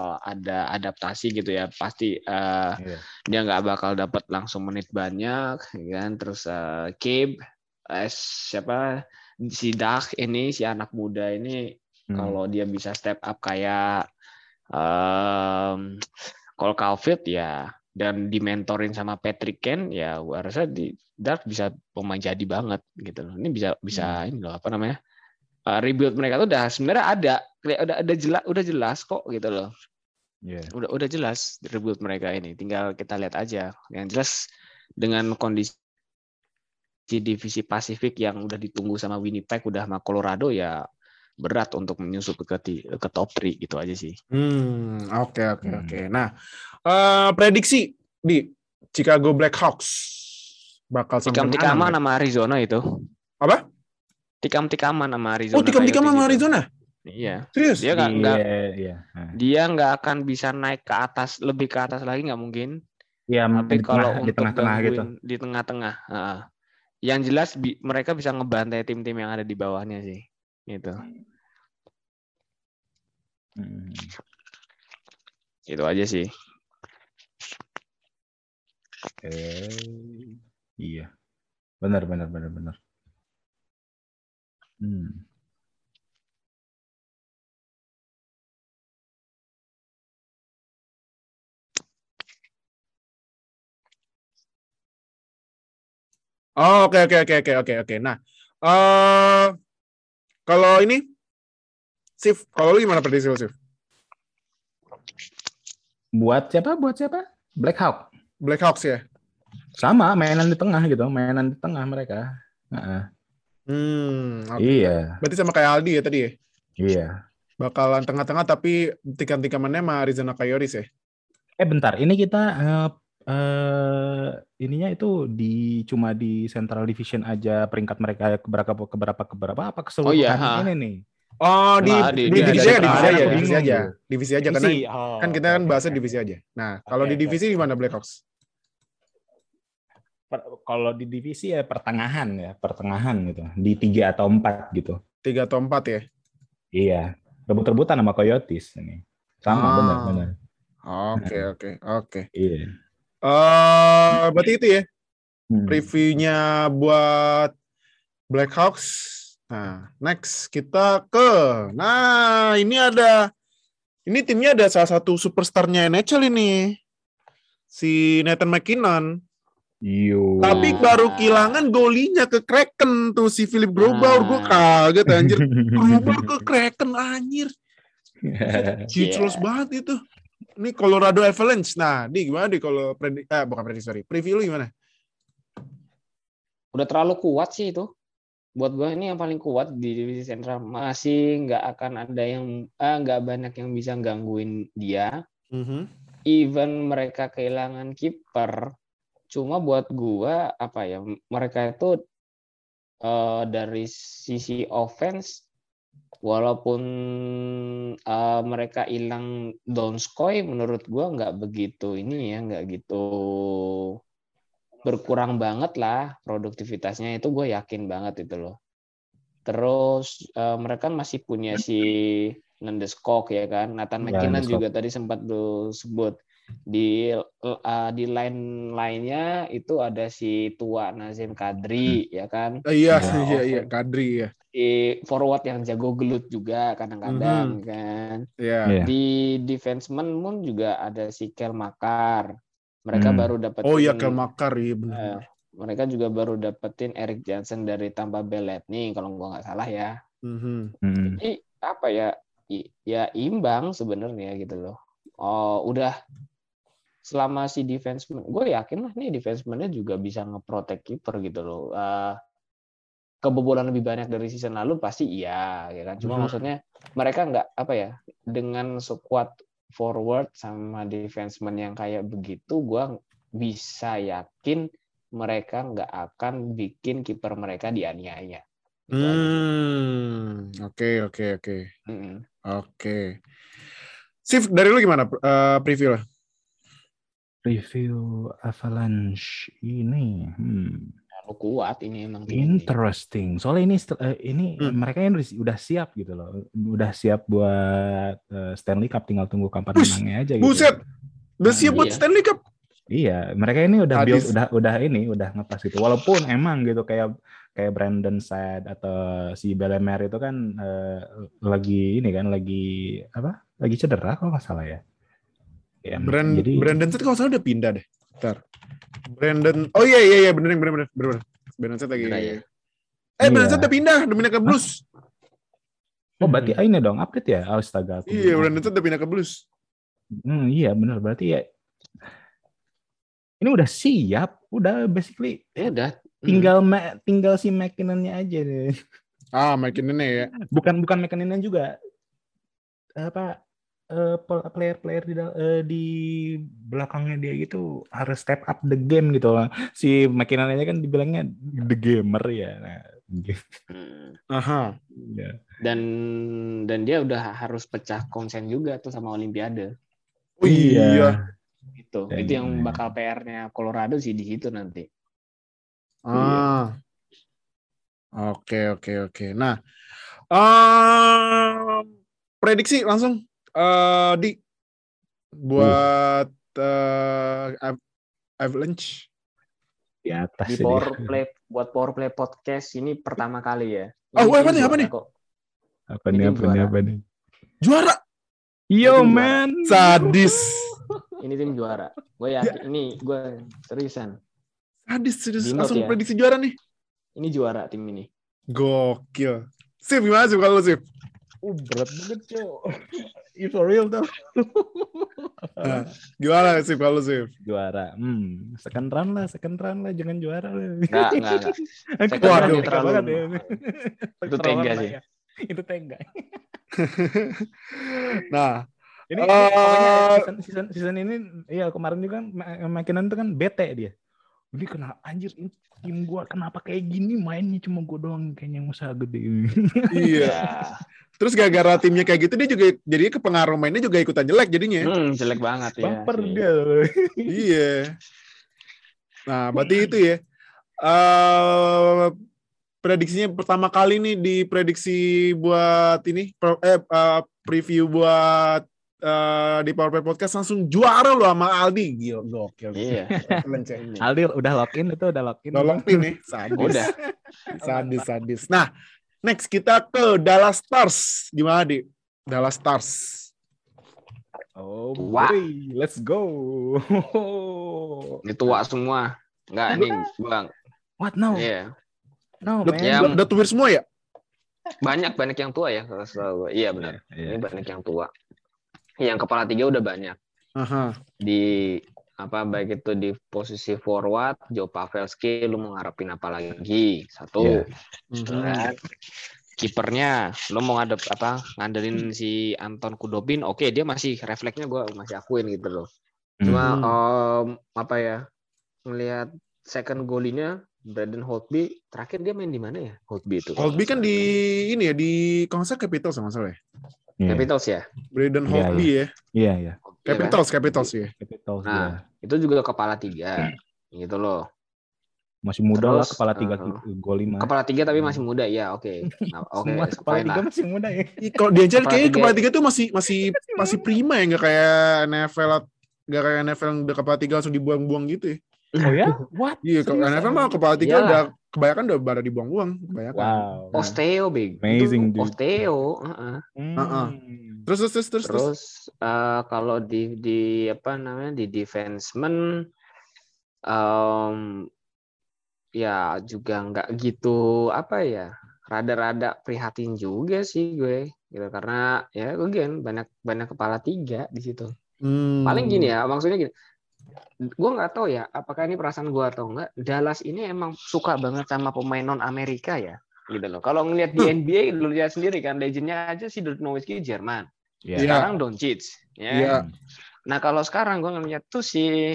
ada adaptasi gitu ya pasti uh, Iya. dia nggak bakal dapat langsung menit banyak kan terus uh, Cabe eh, siapa si Dak ini si anak muda ini Hmm. kalau dia bisa step up kayak um, Cole Caulfield ya dan dimentorin sama Patrick Ken ya gua rasa di Dark bisa pemain jadi banget gitu loh. Ini bisa bisa ini loh apa namanya? uh, rebuild mereka tuh udah sebenarnya ada udah ada jelas udah jelas kok gitu loh. Iya. Udah udah jelas rebuild mereka ini. Tinggal kita lihat aja. Yang jelas dengan kondisi divisi Pasifik yang udah ditunggu sama Winnipeg udah sama Colorado ya berat untuk menyusul ke ke top 3 gitu aja sih. Hmm, oke oke Hmm. oke. Nah, eh, prediksi di Chicago Blackhawks bakal Tikam-tikaman mana? sama Arizona itu. Apa? Tikam-tikaman sama Arizona. Oh, tikam-tikam Coyotes sama. Arizona. Iya. Serius? Dia nggak nggak Iya, iya. Dia nggak akan bisa naik ke atas lebih ke atas lagi nggak mungkin. Iya, Tapi di kalau tengah- di untuk tengah-tengah gitu. di tengah-tengah, heeh. Yang jelas bi- mereka bisa ngebantai tim-tim yang ada di bawahnya sih, gitu. Hmm. Itu aja sih. Eh, iya. Benar, benar, benar, benar. Hmm. Oh, oke oke oke oke oke oke. Nah, eh kalau ini Sif, kalau lu gimana prediksi lu, Sif? Buat siapa? Buat siapa? Black Hawk. Blackhawks ya? Sama, mainan di tengah gitu, mainan di tengah mereka. Heeh. Hmm, oke. Iya, Berarti sama kayak Aldi ya tadi ya? iya. Bakalan tengah-tengah tapi tikam-tikamannya sama Arizona Coyotes ya? Eh bentar, ini kita eh, eh, ininya itu di cuma di Central Division aja peringkat mereka keberapa keberapa keberapa apa keseluruhan Oh, iya, ha. ini nih? Oh, di, Nah, di, di- di- divisi di- aja, divisi di- aja, di- divisi aja. Divisi aja karena Divisi. Oh, kan kita kan oke, bahasnya oke, divisi aja. Nah, kalau Oke, di divisi oke. gimana Blackhawks? Per- kalau di divisi ya pertengahan ya, pertengahan gitu. Di tiga atau empat gitu. Tiga atau empat ya? Iya, rebut-rebutan sama Coyotes ini. Sama Ah. benar-benar. Oke, oke, oke. Iya. Eh, berarti itu ya Hmm. previewnya buat Blackhawks. Nah, next kita ke, nah ini ada, ini timnya ada salah satu superstarnya NHL ini, si Nathan McKinnon. Yo. Tapi baru kehilangan golinya ke Kraken tuh si Philip Grobauer, gue kaget anjir. Grobauer ke Kraken anjir, Speechless banget itu. Ini Colorado Avalanche. Nah, di gimana di kalau predik, eh bukan prediksi sorry, preview lu gimana? Udah terlalu kuat sih itu. Buat gue ini yang paling kuat di divisi sentral. Masih nggak akan ada yang ah, nggak banyak yang bisa gangguin dia. Even mereka kehilangan kiper, cuma buat gua apa ya mereka itu eh, dari sisi offense walaupun eh, mereka hilang Donskoy menurut gua nggak begitu ini ya nggak gitu berkurang banget lah produktivitasnya. Itu gue yakin banget itu loh. Terus eh, mereka masih punya si Landeskog ya kan. Nathan Ya, McKinnon juga tadi sempat lu sebut. Di eh, di line lainnya itu ada si tua Nazim Kadri ya kan. Eh, iya, Nah, iya, iya. Kadri ya. Di forward yang jago gelut juga kadang-kadang Mhm. kan Iya. Iya. di defenseman pun juga ada si Kel Makar mereka Hmm. baru dapetin Oh iya, Kel Makar iya benar. mereka juga baru dapetin Eric Johnson dari Tampa Bay Lightning kalau gua nggak salah ya Mhm. Hmm. jadi apa ya i- ya imbang sebenarnya gitu loh oh udah selama si defenseman gue yakin lah nih defensemannya juga bisa ngeprotect keeper gitu loh Eh, kebobolan lebih banyak dari season lalu pasti iya ya kan cuma Mhm. maksudnya mereka nggak apa ya dengan sekuat forward sama defenseman yang kayak begitu gue bisa yakin mereka nggak akan bikin kiper mereka dianiaya Gitu. Hmm, oke, oke, oke. Oke. Sif, dari lu gimana eh, preview lah? Review Avalanche ini. Hmm. Terlalu kuat ini emang tim ini. Interesting. Soalnya ini eh, ini Hmm. mereka yang udah- siap gitu loh. Udah siap buat eh, Stanley Cup tinggal tunggu kapan menangnya aja gitu. Buset, udah siap Iya. buat Stanley Cup. Iya, mereka ini udah build udah udah ini udah ngepas gitu. Walaupun emang gitu kayak kayak Brandon said atau si Bellemer itu kan eh, lagi ini kan lagi apa? Lagi cedera kalau nggak salah ya. Ya, Brand, jadi Brandon Saad kalau nggak salah udah pindah deh. Ntar. Brandon, oh iya iya iya bener bener bener bener. bener. Brandon Saad lagi. Bener ya? Eh Brandon Iya. Saad udah pindah, udah pindah ke Blues. Oh, berarti ini dong update ya? Astaga. aku Iya, Brandon Saad udah pindah ke Blues. Hmm, iya benar berarti ya. Ini udah siap, udah basically ya udah tinggal Ma- tinggal si McKinnon-nya aja deh. Ah, makin ini ya. Bukan bukan McKinnon juga apa eh, pe- player-player di eh, di belakangnya dia gitu harus step up the game gitu loh. Si McKinnon aja kan dibilangnya the gamer ya. Nah, gitu. Hmm. Aha. Ya. dan dan dia udah harus pecah konsen juga tuh sama Olimpiade Oh iya. itu Dan- itu yang bakal PR-nya Colorado sih di situ nanti Ah. Oke, oke, oke. Nah, em, prediksi langsung eh di buat eh, Av- Avalanche. Di atas di power dia. play buat power play podcast ini pertama kali ya Oh, Ini apa nih, apa nih? kok. Apa nih ini apa nih juara. apa nih? Juara. Yo Ini juara. man. Sadis. ini tim juara gue yakin ini gue seriusan Sadis, sadis. Di note Langsung ya. prediksi juara nih. ini juara tim ini Gokil. Sip, gimana sih kalau Sip? Oh, berat banget, Cok. Ini for real tuh. Nah, gimana sih kalau sih? juara. Hmm, second round lah, second round lah, jangan juara lah. Enggak, enggak, enggak. Aku Second round tega terlalu- banget ya. Itu tega sih. Itu tega. Nah, Ini, pokoknya season, season, season ini, iya kemarin juga Ma- McKinnon tuh kan bete dia. Ini kena anjir ini tim gua kenapa kayak gini mainnya cuma gua doang kayaknya yang usaha gede. iya. Ya. Terus gara-gara timnya kayak gitu dia juga jadi kepengaruh mainnya juga ikutan jelek jadinya. Hmm, jelek banget ya. Baper sih. dia. iya. Nah, berarti itu ya. Eh prediksinya pertama kali nih di prediksi buat ini eh eh, preview buat eh, di Power Play Podcast langsung juara lo sama Aldi. Gila, gokil. Iya. Ini. Aldi udah login itu udah login. Tolong pin nih, sadis. Udah. Sadis, sadis. Nah, next kita ke Dallas Stars. Gimana, Di? Dallas Stars. Oh Tua. boy, let's go. Ini tua semua. Enggak nih, Bang. What no? Iya. No Udah, man. Ya, udah, udah tuir semua ya? Banyak banyak yang tua ya. Iya benar. Iya. Ini banyak yang tua. Yang kepala tiga udah banyak Aha. di apa baik itu di posisi forward Joe Pavelski lu mau ngarepin apa lagi satu Iya. gitu Mhm. kan kipernya lu mau ngadep apa ngandelin si Anton Kudobin oke dia masih refleksnya gue masih akuin gitu loh cuma Hmm. em, apa ya melihat second goalinya Braden Holtby terakhir dia main di mana ya Holtby itu Holtby kan di ini ya di salah Capitals sama salah ya. Iya. Capitals ya Braden Iya, Holtby ya. Iya iya. Iya kan? Capitals, Capitals ya. Capitals Nah. dia. itu juga kepala tiga gitu loh Masih muda lah Terus, kepala tiga uh, gol lima. kepala tiga tapi masih muda ya oke Nah, oke Semua kepala tiga lah. masih muda ya. Kalau dia kayaknya tiga. kepala tiga tuh masih masih masih prima ya nggak kayak NFL nggak kayak NFL yang udah kepala tiga langsung dibuang-buang gitu ya. Oh ya? What? Iya, kalau? NFL mah kepala tiga Iyalah. udah kebanyakan udah pada dibuang-buang kebanyakan. Wow. Osteo big Amazing, Itu dude. Osteo heeh. Hmm. Uh-uh. Terus terus terus terus. terus. terus eh, kalau di di apa namanya di defenseman em, ya juga nggak gitu apa ya rada-rada prihatin juga sih gue gitu karena ya again banyak banyak kepala tiga di situ Hmm. paling gini ya maksudnya gini gue nggak tahu ya apakah ini perasaan gue atau enggak Dallas ini emang suka banget sama pemain non Amerika ya gitu loh kalau ngelihat di NBA lu lihat sendiri kan legendnya aja si Dirk Nowitzki Jerman. Iya. sekarang Doncic ya Iya. nah kalau sekarang gue ngeliat tuh si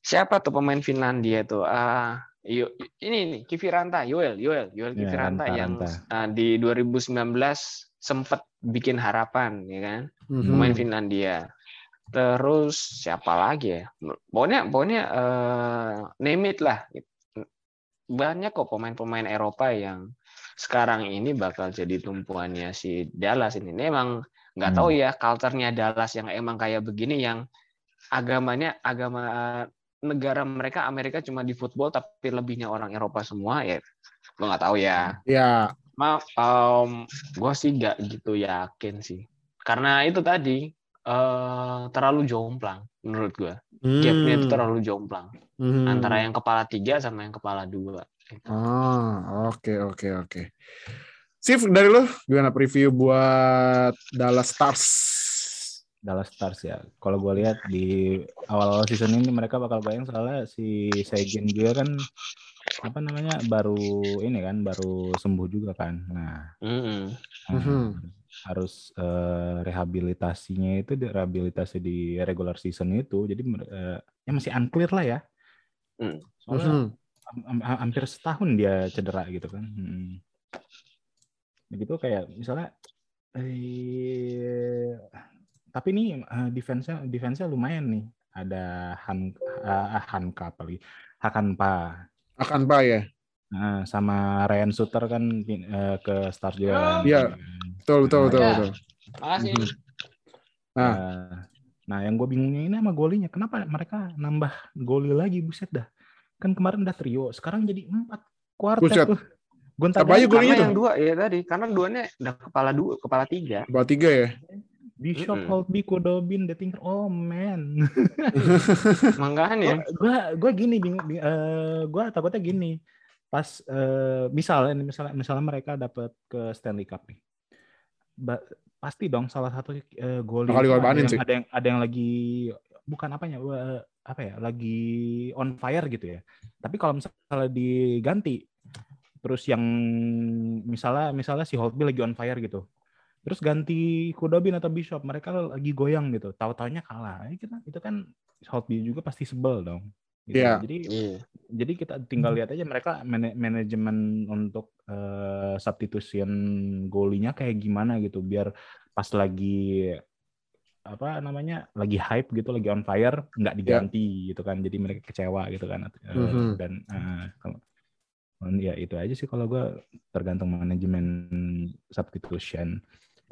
siapa tuh pemain Finlandia tuh ah Yo- ini nih Kiviranta Yoel Yoel Yoel Iya, Kiviranta Ranta, yang ah, di 2019 sempat bikin harapan ya kan Mhm. pemain Finlandia. Terus siapa lagi ya? Pokoknya pokoknya eh, name it lah. Banyak kok pemain-pemain Eropa yang sekarang ini bakal jadi tumpuannya si Dallas ini. Ini emang nggak Hmm. tahu ya culture-nya Dallas yang emang kayak begini yang agamanya agama negara mereka Amerika cuma di football tapi lebihnya orang Eropa semua ya. Gue nggak tahu ya. Ya, Maaf, gue sih nggak gitu yakin sih. Karena itu tadi eh terlalu jomplang menurut gue. Gapnya itu Hmm. terlalu jomplang Mhm. antara yang kepala tiga sama yang kepala dua. Ah, oke oke oke. Sif dari lo gimana preview buat Dallas Stars? Dallas Stars ya. Kalau gue lihat di awal season ini mereka bakal bayang soalnya si Seguin juga kan apa namanya baru ini kan baru sembuh juga kan. Nah, Mm-mm. nah, Mhm. harus eh, rehabilitasinya itu di rehabilitasi di regular season itu jadi eh, ya masih unclear lah ya. Hmm. Soalnya ham- ham- hampir setahun dia cedera gitu kan. Hmm. Begitu kayak misalnya eh tapi ini eh, defense-nya defense-nya lumayan nih. Ada Han uh, Hanka apalagi Hakanpa. Akan pak ya? Nah, sama Ryan Suter kan eh, ke Stars juga. kan. Iya. Betul betul betul Ya. betul. Makasih. Mhm. Nah. Nah, nah yang gue bingungnya ini sama golinya. Kenapa mereka nambah goli lagi buset dah. Kan kemarin udah trio, sekarang jadi empat quartet Buset. tuh. Gonta Apa aja golinya yang dua ya tadi, karena duanya udah kepala dua, kepala tiga. Buat tiga ya? Bishop, Mm-mm. Holtby, Kodobin, The Tinker. Oh man. Makanya. gua gua gini bingung bing- eh, gua takutnya gini. Pas eh, misalnya nih, misalnya misalnya mereka dapat ke Stanley Cup nih. Ba- pasti dong salah satu uh, gol ada yang, sih. ada yang ada yang lagi bukan apanya eh, apa ya lagi on fire gitu ya. Tapi kalau misalnya diganti terus yang misalnya misalnya si Holtby lagi on fire gitu. Terus ganti Kudobin atau Bishop, mereka lagi goyang gitu. Tahu-taunya kalah. Ya, kita itu kan Holtby juga pasti sebel dong. Gitu. Iya. Jadi Iya. jadi kita tinggal lihat aja mereka mana- manajemen untuk eh, substitution golinya kayak gimana gitu biar pas lagi apa namanya lagi hype gitu lagi on fire nggak diganti gitu kan jadi mereka kecewa gitu kan Mhm. dan eh, kalau ya itu aja sih kalau gue tergantung manajemen substitution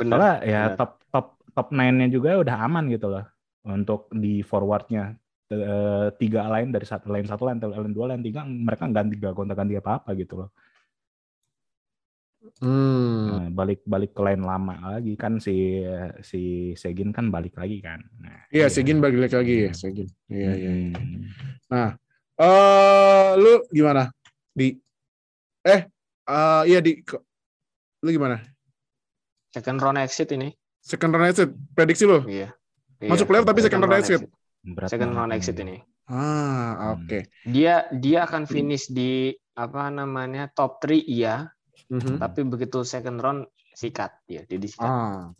Benar. soalnya ya benar. top top top nine-nya juga udah aman gitu loh untuk di forwardnya Eh, tiga lain dari satu lain satu lain lain dua lain tiga mereka nggak ganti nggak gonta ganti apa apa gitu loh Hmm. Nah, balik balik ke lain lama lagi kan si si Segin kan balik lagi kan nah, Iya, Segin balik lagi ya, Segin. Iya, iya. iya. Hmm. Eh, lu gimana? Di eh eh iya di lu gimana? Second round exit ini. Second round exit prediksi lu? Iya. Masuk Iya. playoff tapi second round exit. Berat Second round exit ini. Ah, Hmm. oke. Dia dia akan finish di apa namanya top 3 iya, Mhm. tapi begitu second round sikat ya, dia disikat. Ah,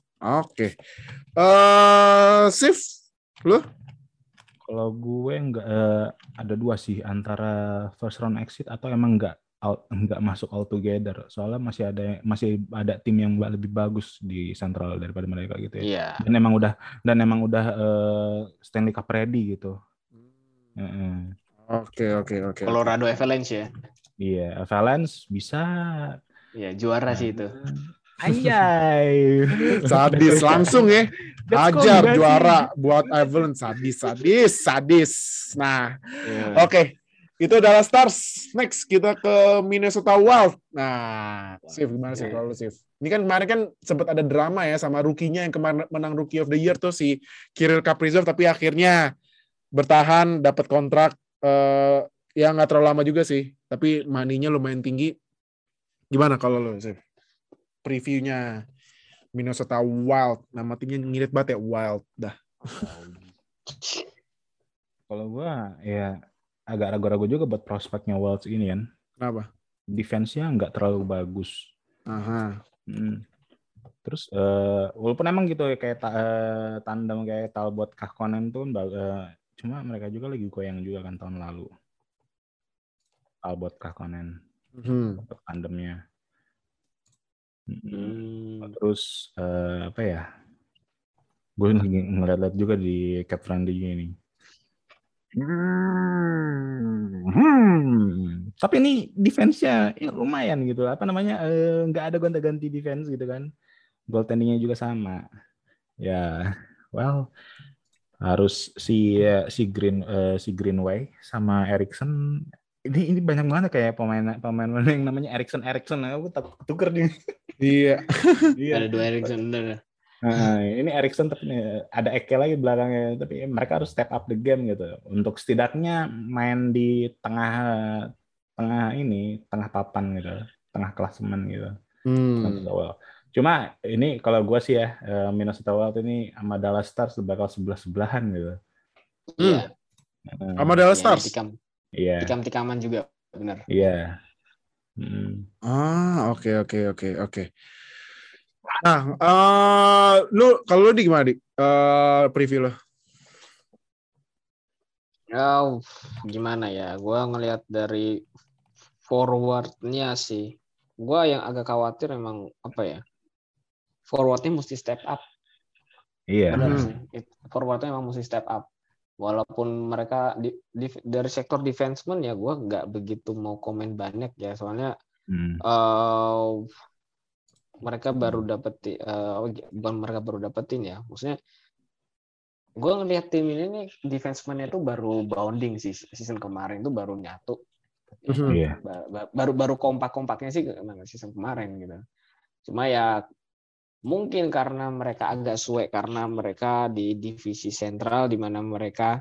oke. Eh, Sif, lu? Kalau gue nggak eh, ada dua sih antara first round exit atau emang nggak out nggak masuk all together. Soalnya masih ada masih ada tim yang lebih bagus di Central daripada mereka gitu ya. Iya. Dan emang udah dan emang udah eh, Stanley Cup ready gitu. Heeh. Oke, oke, oke. Colorado Avalanche ya. Iya, Avalanche bisa. Iya, juara sih itu. Anjay. Sadis langsung ya. Ajar juara buat Evelyn sadis, sadis, sadis. Nah, Iya. oke. Itu adalah Stars. Next kita ke Minnesota Wild. Nah, Sif gimana sih Oke. kalau Sif? Ini kan kemarin kan sempat ada drama ya sama rukinya yang kemarin menang Rookie of the Year tuh si Kirill Kaprizov tapi akhirnya bertahan dapat kontrak eh ya nggak terlalu lama juga sih, tapi maninya lumayan tinggi. Gimana kalau lu, Sif? Previewnya Minnesota Wild. Nama timnya ngirit banget ya Wild. Dah. Kalau gua ya agak ragu-ragu juga buat prospeknya Wilds ini kan. Kenapa? Defense-nya nggak terlalu bagus. Aha. Hmm. Terus eh, walaupun emang gitu ya kayak ta- eh, tandem kayak Talbot Kahkonen tuh eh, cuma mereka juga lagi goyang juga kan tahun lalu. Talbot Kahkonen untuk tandemnya. Mm-mm. Hmm. Terus eh, apa ya? Gue lagi ngeliat juga di Cap Friendly ini. Hmm. Tapi ini defense-nya ya lumayan gitu. Apa namanya? eh, nggak ada gonta-ganti defense gitu kan. Goaltending-nya juga sama. Ya, well harus si eh, si Green eh, si Greenway sama Erickson ini ini banyak banget kayak pemain pemain yang namanya Erickson Erickson aku tak tuker nih. Iya. Ada dua Erickson bener. Nah, ini Erickson tapi ada Eke lagi belakangnya tapi mereka harus step up the game gitu untuk setidaknya main di tengah tengah ini tengah papan gitu tengah klasemen gitu Hmm. Cuma ini kalau gue sih ya eh, Minnesota Wild ini sama Dallas Stars bakal sebelah sebelahan gitu. Iya. Eh, Sama Dallas Iya, Stars. Tikam, Iya, tikam-tikaman juga bener. iya. Hmm. Ah, oke oke oke oke. Nah, eh lu kalau lu di gimana di Eh, preview lo? Oh, gimana ya? Gua ngelihat dari forwardnya sih. Gua yang agak khawatir emang apa ya? Forwardnya mesti step up. Iya. Hmm. Forwardnya emang mesti step up. Walaupun mereka di, di- dari sektor defenseman ya gua nggak begitu mau komen banyak ya. Soalnya Hmm. eh mereka baru dapetin eh, bukan mereka baru dapetin ya maksudnya gue ngelihat tim ini nih defenseman-nya tuh baru bounding sih season kemarin tuh baru nyatu. Ba- ba- baru baru kompak kompaknya sih season kemarin gitu cuma ya mungkin karena mereka agak suwe karena mereka di divisi sentral di mana mereka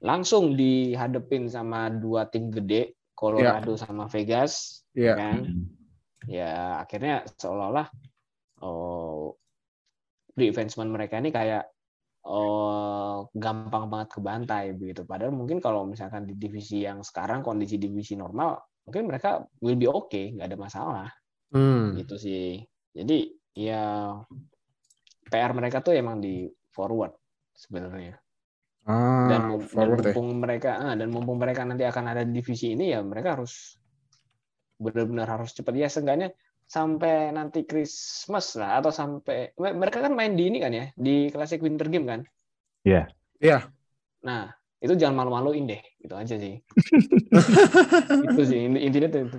langsung dihadepin sama dua tim gede Colorado sama Vegas Iya. kan Hmm. Ya akhirnya seolah-olah oh defenseman mereka ini kayak oh, gampang banget ke bantai begitu. Padahal mungkin kalau misalkan di divisi yang sekarang kondisi divisi normal, mungkin mereka will be okay, nggak ada masalah. Hmm. Gitu sih. Jadi ya PR mereka tuh emang di forward sebenarnya. Ah, Dan, dan ya. mumpung mereka ah, dan mumpung mereka nanti akan ada di divisi ini ya mereka harus benar-benar harus cepat ya seenggaknya sampai nanti Christmas lah atau sampai mereka kan main di ini kan ya di Classic Winter Game kan Iya. Iya. nah itu jangan malu-maluin deh gitu aja sih itu sih inti- intinya tuh itu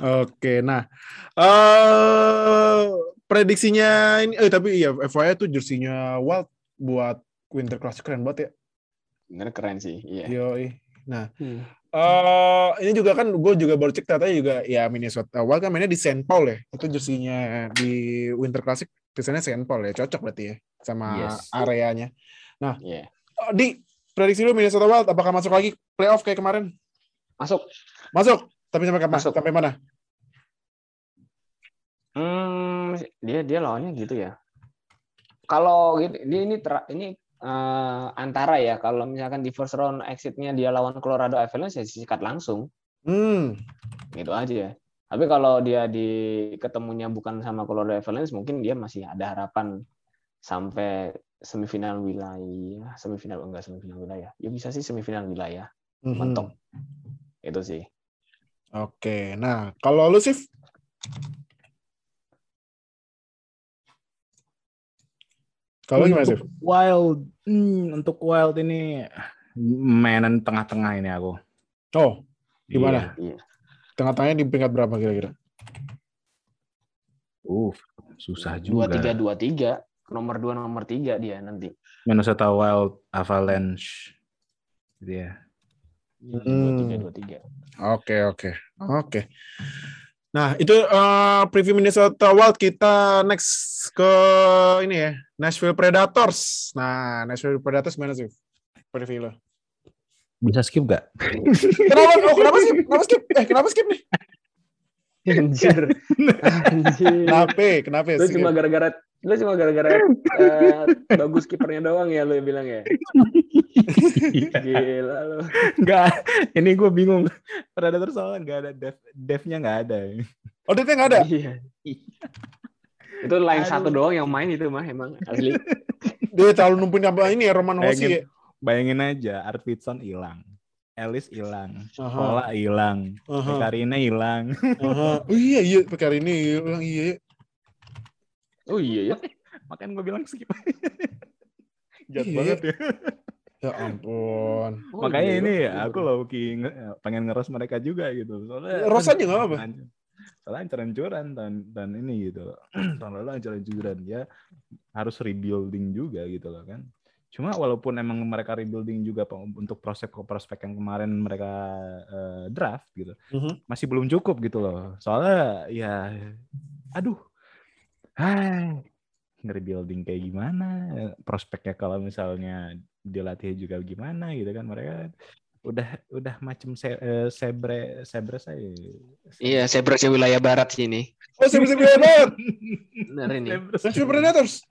Oke, nah eh prediksinya ini, eh tapi iya FYI tuh jersinya Wild buat Winter Classic keren banget ya. bener keren sih iya Yoi. Nah, Hmm. Eh ini juga kan gue juga baru cek ternyata juga ya Minnesota Wild kan mainnya di St. Paul ya. Itu jersinya di Winter Classic desainnya St. Paul ya. Cocok berarti ya sama Yes. areanya. Iya. Eh, di prediksi lu Minnesota Wild apakah masuk lagi playoff kayak kemarin? masuk Masuk. Tapi sampai kapan? Masuk. Sampai mana? Hmm, dia dia lawannya gitu ya. Kalau gitu, dia ini ter- ini eh, antara ya kalau misalkan di first round exitnya dia lawan Colorado Avalanche ya sikat langsung Hmm. gitu aja. Tapi kalau dia di ketemunya bukan sama Colorado Avalanche mungkin dia masih ada harapan sampai semifinal wilayah, semifinal enggak semifinal wilayah. Ya bisa sih semifinal wilayah. Mhm. Mentok. Itu sih. Oke, nah kalau lu sih kalau gimana sih? Wild, hmm, untuk Wild ini mainan tengah-tengah ini aku. Oh, Gimana? Iya. tengah-tengahnya di peringkat berapa kira-kira? Uh, susah Dua juga. tiga dua tiga. Nomor dua nomor tiga dia nanti. Minnesota Wild, Avalanche. Gitu ya. Dua Hmm. tiga dua tiga. Oke, oke, oke. Nah, itu eh, preview Minnesota Wild kita next ke ini ya, Nashville Predators. Nah, Nashville Predators gimana sih? Preview lo. Bisa skip gak? Kenapa? Oh, kenapa skip? Kenapa skip? Eh, kenapa skip nih? Anjir. Anjir. Kenapa? Kenapa? Skip? cuma gara-gara lu cuma gara-gara eh, bagus kipernya doang ya lu yang bilang ya. Gila lu. Enggak, ini gue bingung. Predator soalnya nggak ada dev, devnya nggak ada. Oh, dia nggak ada. Iya. Itu line Aduh. satu doang yang main itu mah emang asli. Dia terlalu numpuk apa ini ya Roman Hosi. Bayangin, ya? bayangin aja, Arvidsson hilang, Ellis hilang, Pola hilang, aha, Karina hilang. aha. Oh iya iya, pakai ini bilang iya. Oh iya ya. Makanya gue bilang skip. Jahat Iya. banget ya. Ya ampun. Oh, Makanya iya, ini iya. aku low key nge- pengen ngeros mereka juga gitu. Soalnya Ros aja nggak apa-apa. Soalnya hancur-hancuran dan dan ini gitu. Tahun lalu hancur-hancuran ya harus rebuilding juga gitu loh kan. Cuma walaupun emang mereka rebuilding juga untuk prospek prospek yang kemarin mereka eh, draft gitu, Mhm. masih belum cukup gitu loh. Soalnya ya aduh. Hai, nge-rebuilding kayak gimana? Prospeknya kalau misalnya dilatih juga gimana gitu kan mereka udah udah macam se, eh, sebre sebre saya. Iya, saya berasal wilayah barat sini. Oh, saya bisa bilang banget. Benar ini. Nashville Predators.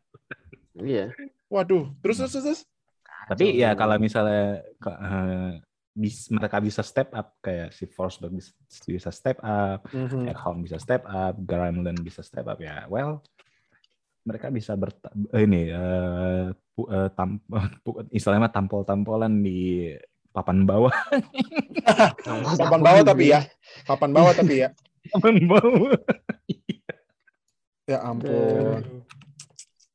Iya. Waduh, terus terus terus. Tapi ya kalau misalnya eh, bis, mereka bisa step up kayak si Forsberg bisa, bisa step up, Mhm. Ekholm bisa step up, Granlund bisa step up ya. Well, mereka bisa ber ini eh, pu- eh, tam, pu- istilahnya tampol-tampolan di papan bawah. Papan bawah tapi ya. Papan bawah tapi ya. papan bawah. Ya ampun.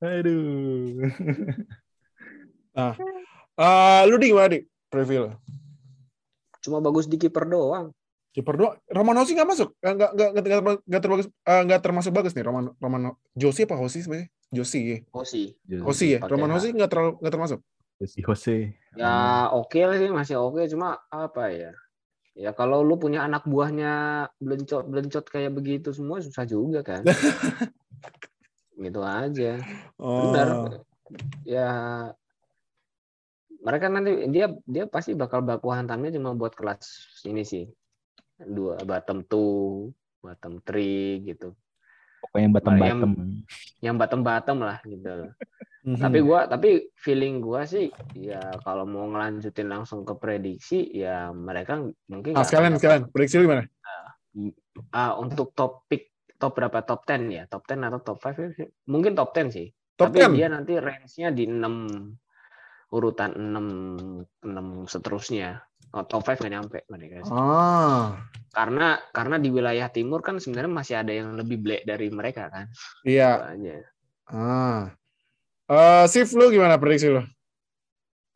Aduh. Eh, lu di gimana di? Preview. Cuma bagus di kiper doang. Kiper doang. Roman Hosi nggak masuk. Nggak nggak nggak nggak nggak terbagus eh, nggak termasuk bagus nih Roman Roman Josi apa Hosi sebenarnya? Josi ya. Hosi. Hosi ya. Pakai Roman H. Hosi nggak terlalu nggak termasuk. Si Jose. Ya oke lah sih masih oke cuma apa ya? Ya kalau lu punya anak buahnya belencot belencot kayak begitu semua susah juga kan. gitu aja. Oh. Benar. Ya mereka nanti dia dia pasti bakal baku hantamnya cuma buat kelas ini sih. Dua bottom two, bottom three gitu. Pokoknya yang bottom Yang- bottom. yang bottom bottom lah gitu. Mhm. Tapi gua tapi feeling gua sih ya kalau mau ngelanjutin langsung ke prediksi ya mereka mungkin Ah, sekalian sekalian prediksi gimana? ah, untuk topik top berapa top 10 ya top 10 atau top 5 ya? mungkin top 10 sih Top tapi 10. dia nanti range-nya di 6 urutan 6 6 seterusnya oh, top 5 nggak nyampe mereka sih. Ah, karena karena di wilayah timur kan sebenarnya masih ada yang lebih black dari mereka kan iya. Aja. Ah. Eh, Sif lu gimana prediksi lu?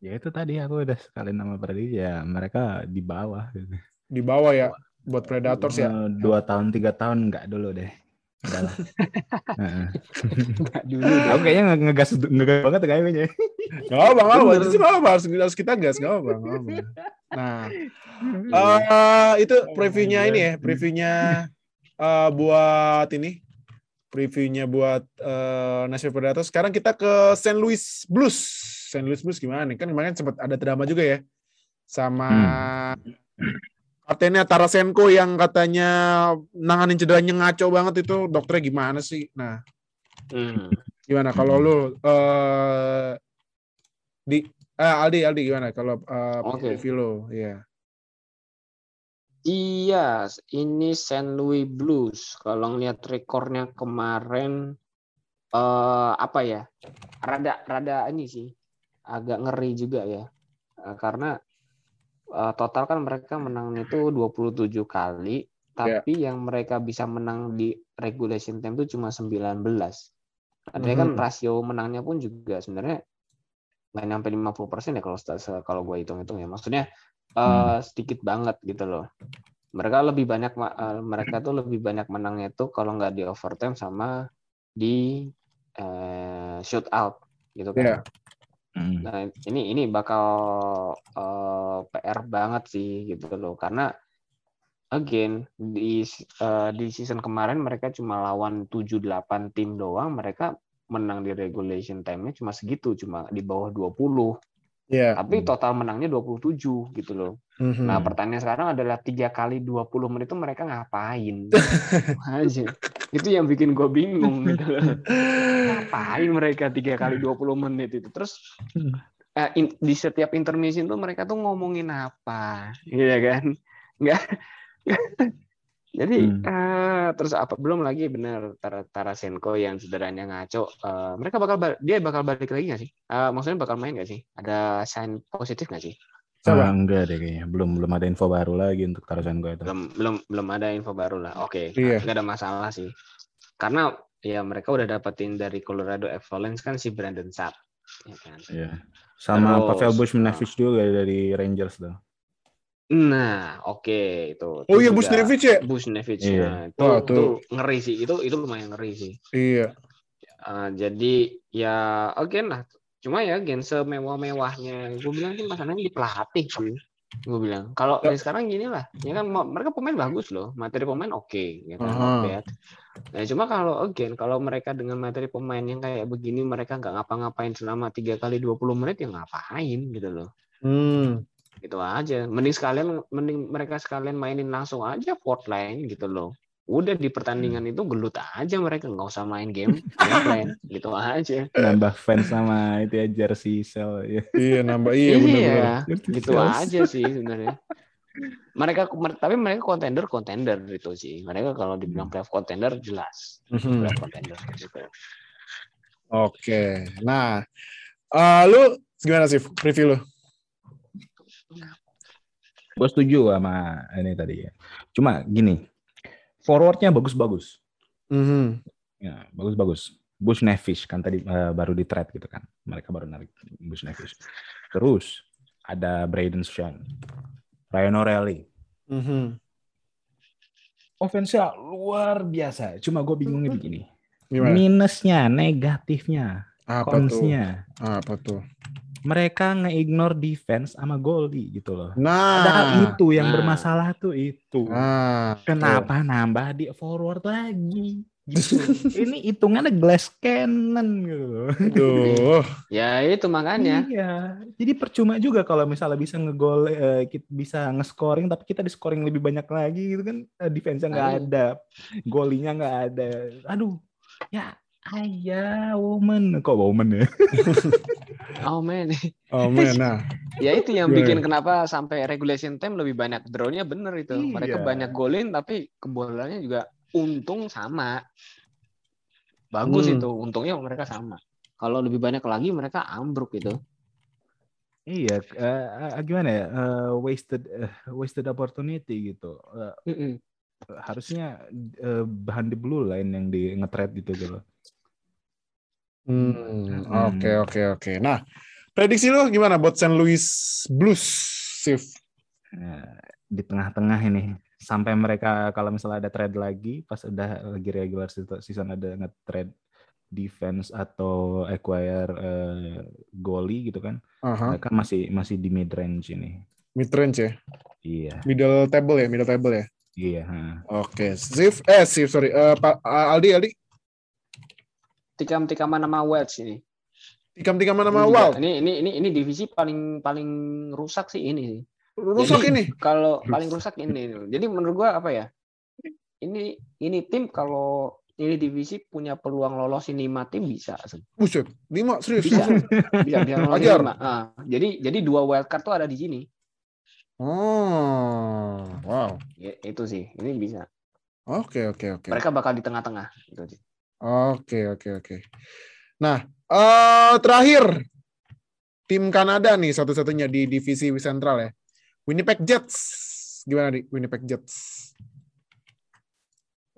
Ya itu tadi aku udah sekali nama prediksi ya mereka di bawah. Gitu. Di bawah ya buat Predators ya. Eh, Dua tahun tiga tahun nggak dulu deh. Udahlah. Heeh. dulu Aku kayaknya nge- ngegas ngegas banget kayaknya. Gak apa, gak apa. Itu sih gak apa. Harus, harus kita gas, gak apa. Gak apa. Nah, eh itu previewnya ini ya, previewnya eh, buat ini, previewnya buat eh, Nashville Predators. Sekarang kita ke St. Louis Blues. St. Louis Blues gimana nih? Kan kemarin sempat ada drama juga ya, sama kaptennya Tarasenko yang katanya nanganin cederanya ngaco banget itu. Dokternya gimana sih? Nah, Hmm. gimana kalau lu eh di eh, Aldi Aldi gimana kalau eh, Oke. preview lu ya Iya, ini St. Louis Blues. Kalau ngeliat rekornya kemarin, eh apa ya? Rada, rada ini sih, agak ngeri juga ya. Eh, karena eh, total kan mereka menang itu 27 kali, tapi yang mereka bisa menang di regulation time itu cuma 19. Artinya kan Mhm. rasio menangnya pun juga sebenarnya nggak nyampe 50% ya kalau kalau gue hitung-hitung ya. Maksudnya eh, sedikit banget gitu loh. Mereka lebih banyak eh, mereka tuh lebih banyak menangnya itu kalau nggak di overtime sama di eh, shootout gitu kan. Iya. Hmm. Nah, ini ini bakal eh, PR banget sih gitu loh karena again di eh, di season kemarin mereka cuma lawan 7-8 tim doang, mereka menang di regulation time-nya cuma segitu, cuma di bawah 20. Iya. Tapi total menangnya 27 gitu loh. Mhm. Nah, pertanyaan sekarang adalah tiga kali 20 menit itu mereka ngapain? Aja. Itu yang bikin gue bingung gitu loh. Ngapain mereka tiga kali 20 menit itu? Terus eh, in- di setiap intermission tuh mereka tuh ngomongin apa? Iya kan? Enggak. Jadi Hmm. eh, terus apa belum lagi benar Tar- Tarasenko yang cederanya ngaco. Eh, mereka bakal ba- dia bakal balik lagi nggak sih? Eh, maksudnya bakal main nggak sih? Ada sign positif nggak sih? Ah, Coba. enggak deh kayaknya. Belum belum ada info baru lagi untuk Tarasenko itu. belum belum belum ada info baru lah. Oke, Iya. nggak ada masalah sih. Karena ya mereka udah dapetin dari Colorado Avalanche kan si Brandon Sapp, ya kan. Iya. Sama Terus, Pavel ah. Buchnevich juga dari Rangers tuh. Nah, oke itu. Oh Itu iya Busnevich ya? Busnevich, Iya. nah, itu, Wah, itu tuh. ngeri sih. Itu itu lumayan ngeri sih. Iya. Eh, jadi ya again lah. Cuma ya gen semewah-mewahnya. Gue bilang sih masalahnya di pelatih sih. Gue bilang kalau Ya. dari sekarang gini lah. Ya kan mereka pemain bagus loh. Materi pemain oke. ya kan, bad. Nah cuma kalau again kalau mereka dengan materi pemain yang kayak begini mereka nggak ngapa-ngapain selama tiga kali 20 menit ya ngapain gitu loh. Hmm. Gitu aja. Mending sekalian mending mereka sekalian mainin langsung aja fourth line gitu loh. Udah di pertandingan itu gelut aja mereka nggak usah main game, plan gitu aja. Nambah fans sama itu ya jersey sel ya. Iya nambah iya benar-benar. gitu aja sih sebenarnya. Mereka mer- tapi mereka kontender kontender itu sih. Mereka kalau dibilang playoff kontender jelas Mhm. playoff kontender gitu. Oke. Nah, eh, lu gimana sih preview lu? Gue setuju sama ini tadi ya. Cuma gini, forwardnya bagus-bagus. Mhm. Ya, bagus-bagus. Buchnevich kan tadi eh, baru di trade gitu kan. Mereka baru narik Buchnevich. Terus ada Braden Shen, Ryan O'Reilly. Mhm. Offense-nya luar biasa. Cuma gue bingungnya begini. Gimana? Minusnya, negatifnya, Apa tuh? Apa tuh? Mereka nge-ignore defense sama goalie gitu loh. Nah, Padahal itu yang Nah. bermasalah tuh itu. Nah, Kenapa nambah di forward lagi? Gitu. Ini hitungannya glass cannon gitu. Aduh. Ya itu makanya. Iya. Jadi percuma juga kalau misalnya bisa ngegol eh, kita bisa nge-scoring tapi kita di scoring lebih banyak lagi gitu kan eh, defense-nya nggak ada, golinya nggak ada. Aduh. Ya ayah woman kok woman ya? Oh man. Oh man, nah. ya itu yang bikin kenapa sampai regulation time lebih banyak draw-nya bener itu. Mereka Iya. banyak golin tapi kebobolannya juga untung sama. Bagus Hmm. itu, untungnya mereka sama. Kalau lebih banyak lagi mereka ambruk itu. Iya, eh, gimana ya? Eh, wasted eh, wasted opportunity gitu. Eh, harusnya eh, bahan di blue line yang di nge-trade gitu gitu. Hmm, Hmm. oke oke oke. Nah, prediksi lu gimana buat St. Louis Blues, Sif? Nah, di tengah-tengah ini sampai mereka kalau misalnya ada trade lagi pas udah lagi regular se- season ada nge-trade defense atau acquire eh, goalie gitu kan. Aha, Mereka masih masih di mid range ini. mid range ya. Iya, Middle table ya, middle table ya. iya. Oke, Sif, eh Sif sorry, Eh, Pak Aldi Aldi, Tikam-tikaman nama Welch ini. tikam-tikam mana Ini mau juga- wow, Ini ini ini ini divisi paling paling rusak sih ini rusak ini. Kalau paling rusak ini. Jadi menurut gua apa ya? Ini ini tim kalau ini divisi punya peluang lolosin lima tim bisa Buset, lima serius. Bisa. bisa bisa Ajar. lima. Ah, jadi jadi dua wildcard tuh ada di sini Oh, wow. Ya, itu sih ini bisa Oke oke oke. mereka bakal di tengah-tengah gitu sih. Oke oke oke. Nah, eh terakhir tim Kanada nih satu-satunya di divisi sentral ya. Winnipeg Jets. Gimana di Winnipeg Jets?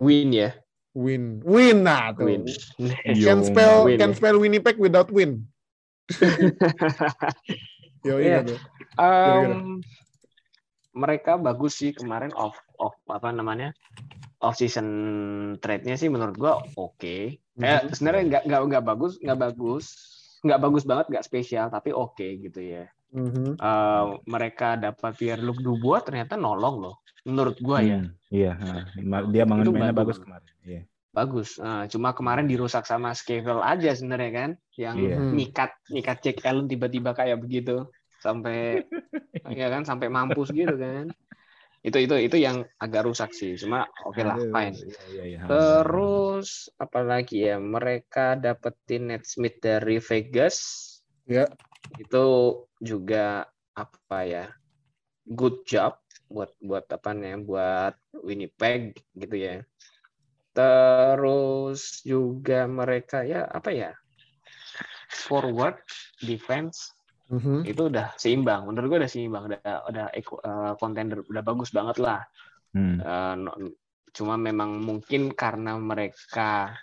win ya Win. Win nah tuh. win Can spell win can spell Winnipeg without win. Yo iya Iya. tuh. Em, mereka bagus sih kemarin off off apa namanya off season trade-nya sih menurut gua oke. Kayak Mhm. sebenarnya nggak nggak nggak bagus nggak bagus nggak bagus banget nggak spesial tapi oke gitu ya. Mhm. Eh, mereka dapat Pierre Luc Dubois ternyata nolong loh menurut gua ya Hmm, Iya, ha. Ma- dia Itu mainnya bagus. bagus kemarin. Iya. bagus. Eh, cuma kemarin dirusak sama Scavel aja sebenarnya kan yang Iya. Hmm. nikat nikat Jack Allen tiba-tiba kayak begitu sampai ya kan sampai mampus gitu kan. Itu itu itu yang agak rusak sih. Cuma oke lah Aduh, fine. Iya, iya, iya. Terus apalagi ya mereka dapetin Ned Smith dari Vegas. Ya. Itu juga apa ya? Good job buat buat apa nih buat Winnipeg gitu ya. Terus juga mereka ya apa ya? Forward, defense Mhm. itu udah seimbang. Menurut gue udah seimbang, udah udah eh, contender, udah bagus banget lah. Hmm. No- cuma memang mungkin karena mereka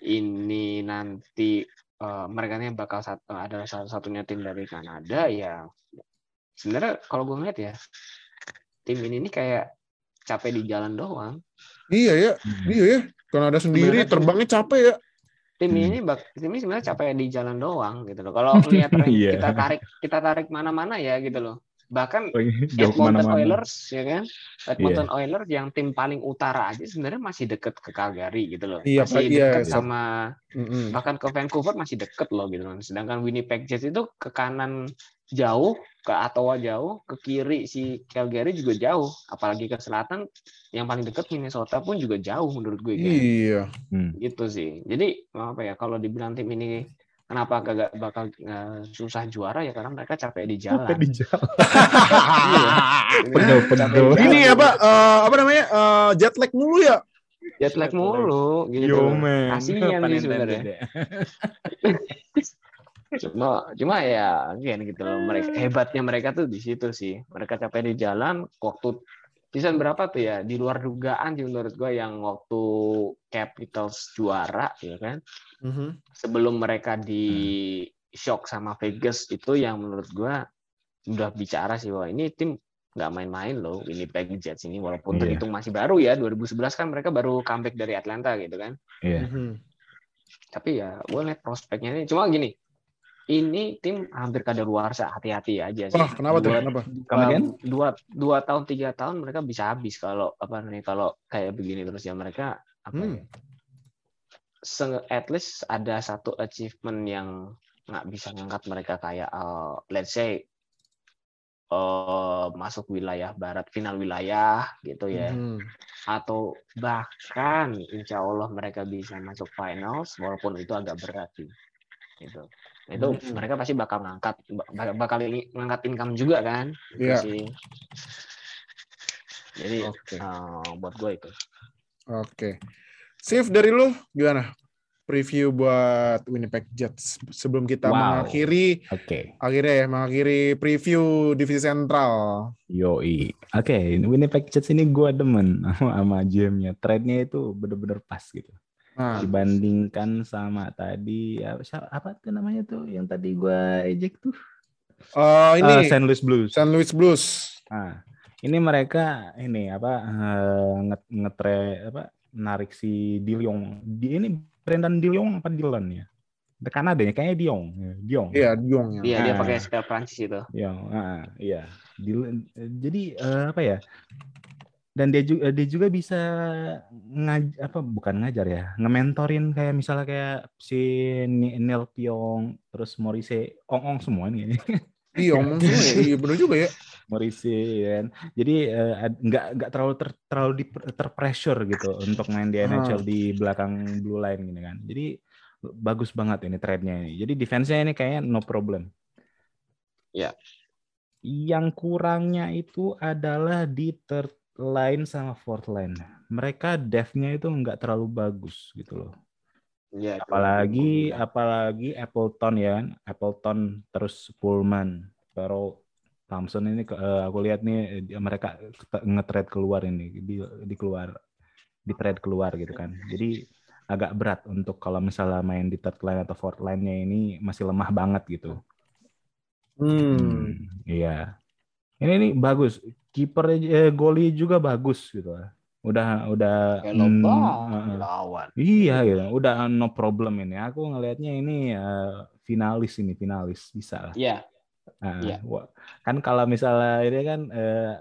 ini nanti eh, mereka ini bakal satu, adalah salah satunya tim dari Kanada ya sebenarnya kalau gue ngeliat ya tim ini nih kayak capek di jalan doang Iya ya, Hmm. iya ya. Kanada sendiri Sebenarnya- terbangnya capek ya. Tim Hmm. ini bak tim ini sebenarnya capek di jalan doang gitu loh kalau rank Iya. kita tarik kita tarik mana-mana ya gitu loh bahkan Oh, iya, Edmonton ke mana-mana. Oilers ya kan Edmonton Iya. Oilers yang tim paling utara aja sebenarnya masih deket ke Calgary gitu loh Iya, masih iya, deket iya. sama Mhm. bahkan ke Vancouver masih deket loh gitu loh sedangkan Winnipeg Jets itu ke kanan jauh ke Ottawa jauh ke kiri si Calgary juga jauh apalagi ke selatan yang paling deket Minnesota pun juga jauh menurut gue kayak Iya. Hmm. gitu sih jadi apa ya kalau dibilang tim ini kenapa gak bakal eh, susah juara ya karena mereka capek di jalan Capek di jalan. Iya. Pegel. jalan. Ini apa eh, apa namanya? eh, jet lag mulu ya? jet lag mulu gitu Yo man. kasihan Pun sih sebenarnya ya. cuma cuma ya again gitu loh mereka hebatnya mereka tuh di situ sih mereka capek di jalan waktu season berapa tuh ya di luar dugaan sih menurut gue yang waktu Capitals juara ya kan Mhm. sebelum mereka di shock sama Vegas itu yang menurut gue udah bicara sih bahwa ini tim nggak main-main loh Winnipeg Jets ini walaupun Iya. terhitung masih baru ya 2011 kan mereka baru comeback dari Atlanta gitu kan Iya. Mhm. tapi ya gue liat prospeknya ini cuma gini ini tim hampir kada luar hati-hati aja sih Wah, kenapa tuh? Dua- Kenapa? Again? dua dua tahun tiga tahun mereka bisa habis kalau apa nih kalau kayak begini terus ya mereka apa Hmm. ya se- at least ada satu achievement yang nggak bisa ngangkat mereka kayak uh, let's say uh, masuk wilayah barat final wilayah gitu ya Mhm. atau bahkan insya Allah mereka bisa masuk finals walaupun itu agak berat sih gitu itu Hmm. mereka pasti bakal ngangkat bak- bakal ngangkat income juga kan Iya. sih. jadi Oke. uh, buat gue itu Oke. Sif dari lu gimana? Preview buat Winnipeg Jets sebelum kita Wow. mengakhiri Oke. akhirnya ya mengakhiri preview divisi sentral. Yoi. Oke, Winnipeg Jets ini gue demen sama, sama GM-nya. Trade-nya itu bener-bener pas gitu. Nah, Dibandingkan sama tadi apa, siapa- apa tuh namanya tuh yang tadi gue ejek tuh? eh, ini Eh, St. Louis Blues. St. Louis Blues. Nah, ini mereka ini apa nge ngetre apa narik si Diliong. Di ini Brendan Diliong apa Dylan ya? Di Kanada ya kayaknya Diong. Ya, Diong. Iya, Diong ya. iya dia Ah. pakai spell Prancis itu Diong. ah, iya. Dylan- jadi eh, apa ya? Dan dia juga dia juga bisa ngaj apa bukan ngajar ya, ngementorin kayak misalnya kayak si Neil Piong, terus Maurice Ong-ong semua nih. Diong semua ya. Iya, bener juga ya. Morrissey kan. Jadi eh, nggak nggak terlalu ter, terlalu di, terpressure gitu untuk main di Ah. NHL di belakang blue line gini kan. Jadi bagus banget ini trade-nya ini. Jadi defense-nya ini kayaknya no problem. Ya. Yang kurangnya itu adalah di third line sama fourth line. Mereka depth-nya itu nggak terlalu bagus gitu loh. Iya, itu Apalagi bilang. apalagi Appleton ya. Appleton terus Pullman, Pero Thompson ini eh, aku lihat nih eh, mereka nge-trade keluar ini di, di keluar di trade keluar gitu kan. Jadi agak berat untuk kalau misalnya main di third line atau fourth line-nya ini masih lemah banget gitu. Hmm. Hmm, iya. Ini nih bagus. Kiper eh, goalie juga bagus gitu. Udah udah hmm, loba eh, eh. lawan Iya gitu, udah no problem ini. Aku ngelihatnya ini eh, finalis ini finalis bisa lah. iya Nah, Iya. wah, kan kalau misalnya ini kan eh,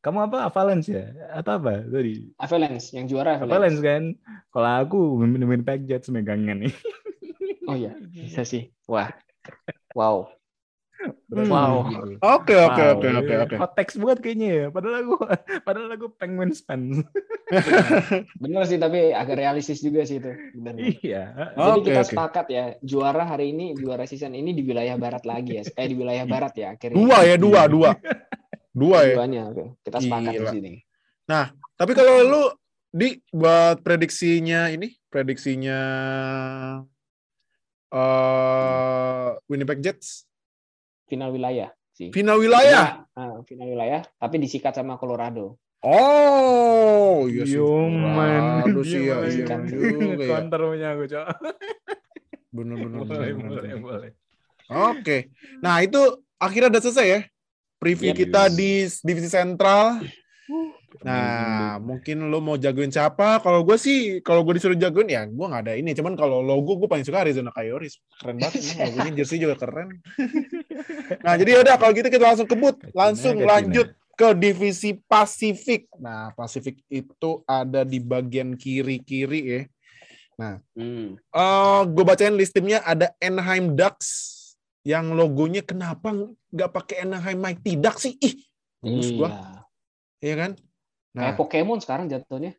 kamu apa Valence ya atau apa tadi? Avalanche yang juara Avalanche kan? Kalau aku Winnipeg Jets megangnya nih. oh iya bisa sih wah wow. Wow. Oke, oke, oke, oke, iya. oke. Hot text banget kayaknya ya. Padahal aku padahal aku Penguins fans. bener sih tapi agak realistis juga sih itu bener iya. Jadi Oke, kita oke. sepakat ya, juara hari ini, juara season ini di wilayah barat lagi ya. Eh di wilayah barat ya akhirnya. Dua ya, dua, dua. Dua ya. Duanya, oke. Kita sepakat di Gila. sini. Tapi kalau lu di buat prediksinya ini, prediksinya eh Winnipeg Jets Final wilayah sih. final wilayah. Ah, final wilayah, tapi disikat sama Colorado. Oh, iya sih. Waduh sih ya, iya juga ya. Counter punya aku, Cok. Bener, Boleh, boleh, boleh. Oke. Nah, itu akhirnya udah selesai ya. Preview Yep. kita di divisi sentral. Nah, mungkin lo mau jagoin siapa? Kalau gue sih, kalau gue disuruh jagoin ya gue nggak ada ini. Cuman kalau logo gue paling suka Arizona Coyotes. Keren banget logonya, jersey juga keren. Nah, jadi udah kalau gitu kita langsung kebut, langsung lanjut ke divisi Pasifik. Nah, Pasifik itu ada di bagian kiri-kiri ya. Hmm. Eh, gue bacain listimnya ada Anaheim Ducks yang logonya kenapa nggak pakai Anaheim Mighty Ducks sih? Ih, bagus Iya. gua, iya kan? Kayak Nah, Pokemon sekarang jatuhnya.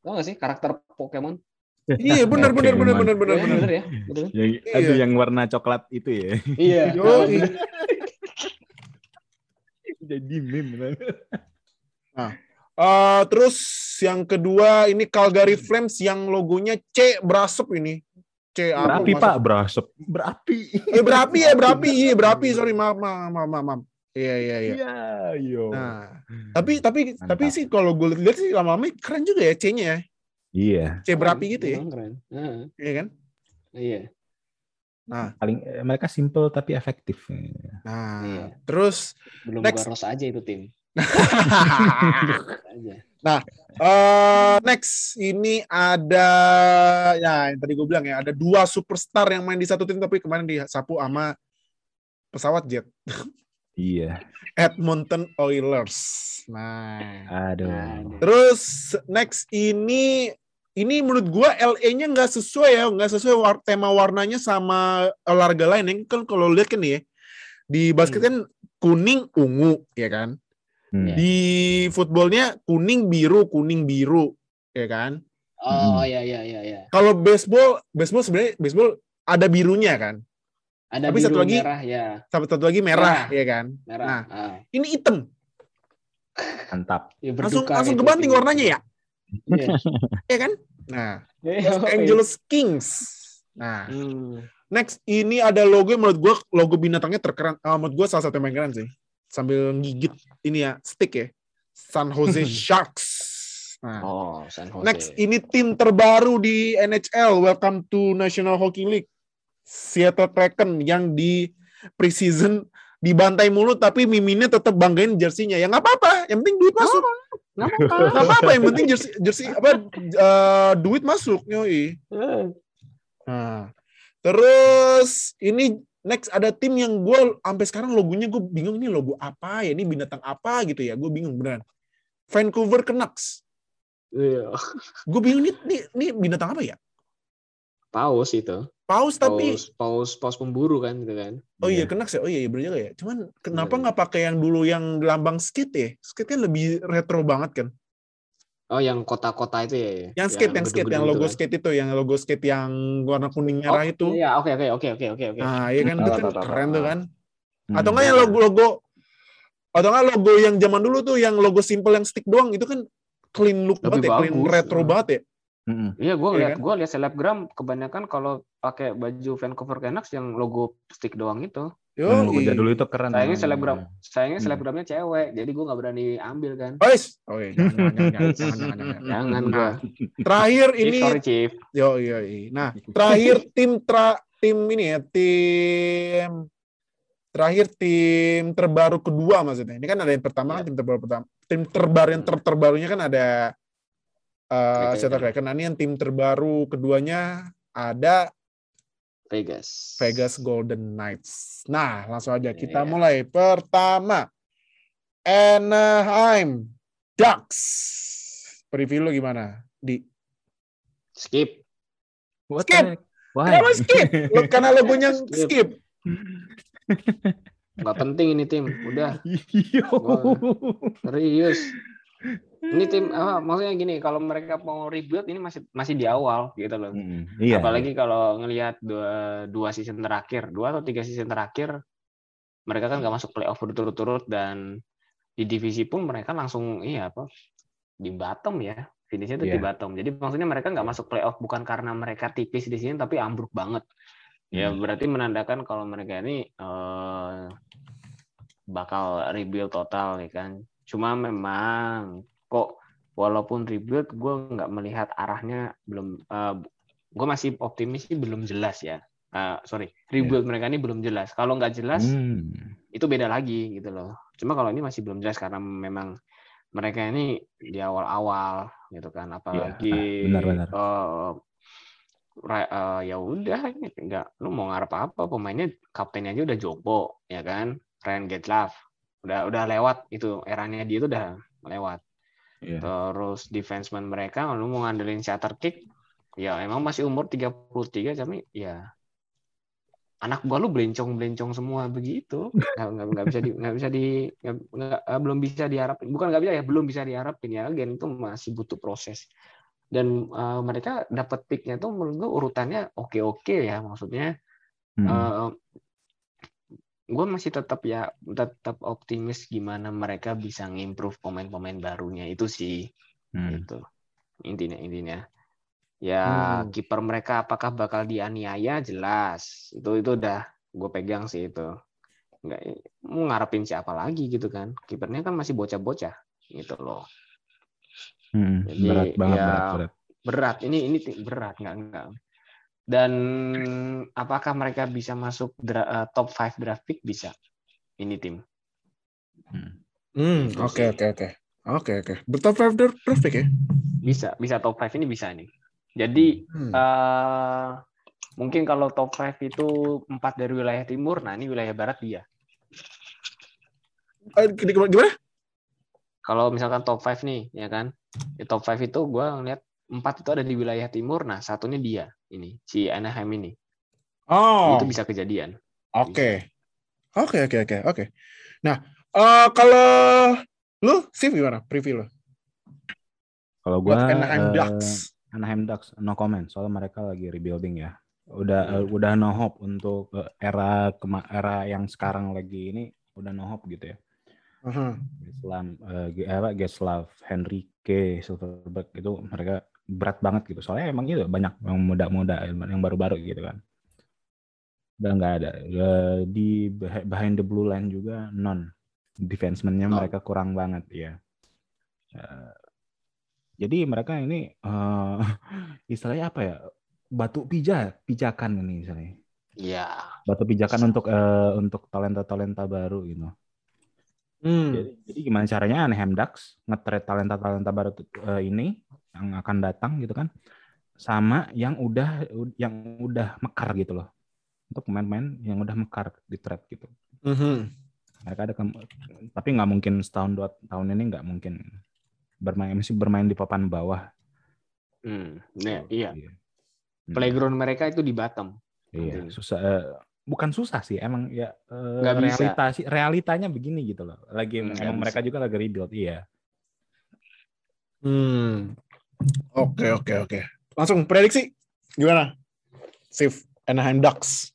Tahu nggak sih karakter Pokemon? iya benar benar benar benar benar Iya, benar. bener ya, bener. Yang, Iya. aduh, yang warna coklat itu ya. Iya. Jadi meme. Eh, terus yang kedua ini Calgary Flames yang logonya C berasap ini. C apa Berapi, Pak. Berasap. Berapi. Eh berapi ya berapi, iya berapi. Sorry maaf maaf maaf maaf. Iya iya iya. Iya, yo. Nah, tapi tapi Mantap. tapi sih kalau gue lihat sih lama-lama keren juga ya C-nya ya. Iya. C berapi gitu ya. Keren. Heeh. Iya kan? Iya. Nah, Paling eh, mereka simple tapi efektif. nah Iya. terus Belum Next. Next. aja itu tim. aja. Eh, next ini ada ya yang tadi gue bilang ya ada dua superstar yang main di satu tim tapi kemarin disapu sama pesawat jet Iya. Edmonton Oilers. Nah, Aduh. Nah, terus next ini ini menurut gua LA-nya nggak sesuai ya, nggak sesuai war- tema warnanya sama olahraga lain. Yang kan kalau lihat kan nih ya, di basket kan kuning ungu ya kan. Hmm. Di footballnya kuning biru kuning biru ya kan. Oh iya iya iya iya. Kalau baseball, baseball sebenarnya baseball ada birunya kan. Ada Tapi biru satu lagi- merah ya, Satu satu lagi merah ya kan. merah. Nah, Ah. ini hitam. Mantap. Ya, Langsung berduka langsung kebanting tim. warnanya ya. Iya. Ya kan? Nah, Iya, Los Angeles Kings. Nah, Hmm. next ini ada logo yang menurut gua logo binatangnya terkeren. Ah, menurut gua salah satu yang paling keren sih. Sambil gigit ini ya, stick ya. San Jose Sharks. Nah, Oh, San Jose. next ini tim terbaru di NHL. Welcome to National Hockey League. Seattle Kraken yang di preseason dibantai mulu tapi miminnya tetap banggain jersinya. Ya nggak apa-apa, yang penting duit masuk. Nggak apa-apa. Apa-apa, yang penting jersey jersey apa eh, duit masuk, yoi. Eh, Nah, terus ini next ada tim yang gue sampai sekarang logonya gue bingung ini logo apa ya, ini binatang apa gitu ya, gue bingung beneran. Vancouver Canucks, Iya. gue bingung ini, ini, ini binatang apa ya? Paus itu. Paus tapi, Paus, paus, paus pemburu kan gitu kan. oh iya Iya. Canucks ya, oh iya, iya bener juga ya. Cuman kenapa Iya. nggak pakai yang dulu yang lambang skate ya? Skate kan lebih retro banget kan. Oh, yang kota-kota itu ya. ya? Yang skate, yang, skate, yang gedung-gedung logo itu kan? skate itu, yang logo skate yang warna kuning merah Oh, itu. Iya, oke oke oke oke oke oke. Nah, iya kan itu kan keren tuh kan. Hmm. Atau enggak yang logo-logo atau enggak logo yang zaman dulu tuh yang logo simple yang stick doang itu kan clean look Lebih banget ya, clean retro Hmm. banget ya. Mm-mm. Iya, gue Iya lihat kan? gue lihat selebgram kebanyakan kalau pakai baju Vancouver Canucks yang logo stick doang itu. Yo, Yang logo jadul itu keren. Sayangnya selebgram, sayangnya Hmm. selebgramnya cewek, jadi gue nggak berani ambil kan. Guys, oh iya, jangan, jangan, jangan, jangan, jangan, jangan, jangan. Nah, gue. Terakhir ini, sorry Chief. yo, yo, yo. Nah, terakhir tim tra, tim ini ya, tim terakhir tim terbaru kedua maksudnya. Ini kan ada yang pertama, Iya. kan tim terbaru pertama. Tim terbaru yang ter terbarunya kan ada uh, Kraken. Seattle Kraken. Nah, ini yang tim terbaru keduanya ada Vegas. Vegas Golden Knights. Nah, langsung aja kita Iya. mulai. Pertama, Anaheim Ducks. Preview lu gimana? Di Skip. What Skip. Why? Kenapa skip? Lo, karena logonya Skip. skip. Nggak penting ini tim. Udah serius. Ini tim apa? Maksudnya gini, kalau mereka mau rebuild ini masih masih di awal gitu loh. Mm, Iya. Apalagi kalau ngelihat dua, dua season terakhir, dua atau tiga season terakhir, mereka kan nggak masuk playoff berturut-turut dan di divisi pun mereka langsung iya apa di bottom ya finishnya itu di Iya. bottom. Jadi maksudnya mereka nggak masuk playoff bukan karena mereka tipis di sini tapi ambruk banget. Ya Hmm. berarti menandakan kalau mereka ini eh, bakal rebuild total nih kan. Cuma memang kok walaupun rebuild gue nggak melihat arahnya belum gue masih optimis sih belum jelas ya. Eh, sorry rebuild mereka ini belum jelas. Kalau nggak jelas Hmm. itu beda lagi gitu loh. Cuma kalau ini masih belum jelas karena memang mereka ini di awal-awal gitu kan. Apalagi benar-benar. eh, ra- eh, ya udah ini nggak lu mau ngarep apa? Pemainnya kaptennya aja udah Jopo ya kan? Ryan Getlaf udah udah lewat itu eranya dia itu udah lewat Iya. terus defenseman mereka lu mau ngandelin shatter kick ya emang masih umur 33 tapi ya anak gua lu belencong-belencong semua begitu nggak nggak nggak bisa di nggak bisa di nggak, nggak- eh, belum bisa diharapin bukan nggak bisa ya belum bisa diharapin ya gen itu masih butuh proses dan eh, mereka dapat picknya tuh menurut gua urutannya oke oke ya maksudnya Hmm. Gue masih tetap ya tetap optimis gimana mereka bisa ngimprove pemain-pemain barunya itu sih Hmm. gitu. Intinya intinya. Ya Hmm. kiper mereka apakah bakal dianiaya? Jelas. Itu itu udah gue pegang sih itu. Nggak mau ngarepin siapa lagi gitu kan. Kipernya kan masih bocah-bocah gitu loh. Hmm. Jadi, Berat banget, ya, berat, berat. berat. Ini ini berat. Nggak enggak dan apakah mereka bisa masuk dra- eh, top 5 draft pick bisa ini tim Hmm. Hmm, oke oke oke. Oke oke. Bertop five draft pick ya? bisa bisa top 5 ini bisa nih jadi Hmm. eh mungkin kalau top 5 itu empat dari wilayah timur nah ini wilayah barat dia Eh, gimana? gimana? kalau misalkan top 5 nih ya kan di top 5 itu gue ngeliat empat itu ada di wilayah timur. Nah, satunya dia ini si Anaheim ini. Oh, Itu bisa kejadian. oke. Oke, oke, oke, oke. Nah, eh, kalau lu, Sif gimana? Preview lu? Kalau Buat gua Anaheim eh, Ducks. Anaheim Ducks no comment soalnya mereka lagi rebuilding ya. Udah Hmm. eh, udah no hope untuk era kema- era yang sekarang lagi ini udah no hope gitu ya. Aha. Islam eh, Ge- apa Geslav, Henrique, Silverberg itu mereka berat banget gitu. Soalnya emang itu banyak yang muda-muda yang baru-baru gitu kan. Udah nggak ada. Eh, di beh- behind the blue line juga non. Defenseman-nya Non. mereka kurang banget ya. Eh, jadi mereka ini eh, istilahnya apa ya? Batu pijat, pijakan ini misalnya. Iya. Batu pijakan untuk eh, untuk talenta-talenta baru gitu. Hmm. Jadi, jadi gimana caranya Anaheim Ducks nge-trade talenta-talenta baru eh, ini yang akan datang gitu kan sama yang udah yang udah mekar gitu loh. Untuk pemain-pemain yang udah mekar di trade gitu. Mhm. Mereka ada tapi nggak mungkin setahun dua tahun ini nggak mungkin bermain masih bermain di papan bawah. Hmm. Nah, iya. Iya. Hmm. Playground mereka itu di bottom. Iya, Penting. susah eh, bukan susah sih, emang ya Nggak bisa. realita sih realitanya begini gitu loh. Lagi nggak emang mereka juga lagi rebuild, iya. Hmm. Oke, oke, oke. Langsung prediksi gimana? Sif Anaheim Ducks.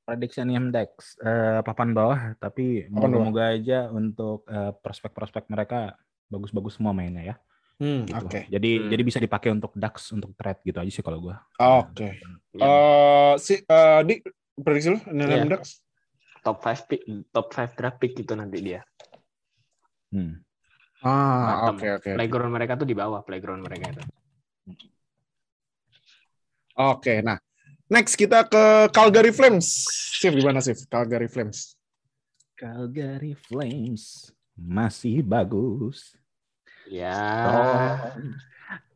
prediksi Anaheim Ducks eh, papan bawah tapi moga-moga aja untuk eh, prospek-prospek mereka bagus-bagus semua mainnya ya. Hmm, gitu. oke. Jadi Hmm. jadi bisa dipakai untuk Ducks untuk trade gitu aja sih kalau gua. Oke. Ya. Eh, si eh, di prediksi lu Anaheim Iya. Ducks? top 5 pick, top 5 draft pick gitu nanti dia. Hmm. Ah, oke, oke. Playground mereka tuh di bawah playground mereka itu. Oke, nah. Next kita ke Calgary Flames. Sif gimana Sif? Calgary Flames. Calgary Flames masih bagus. Ya. Oh,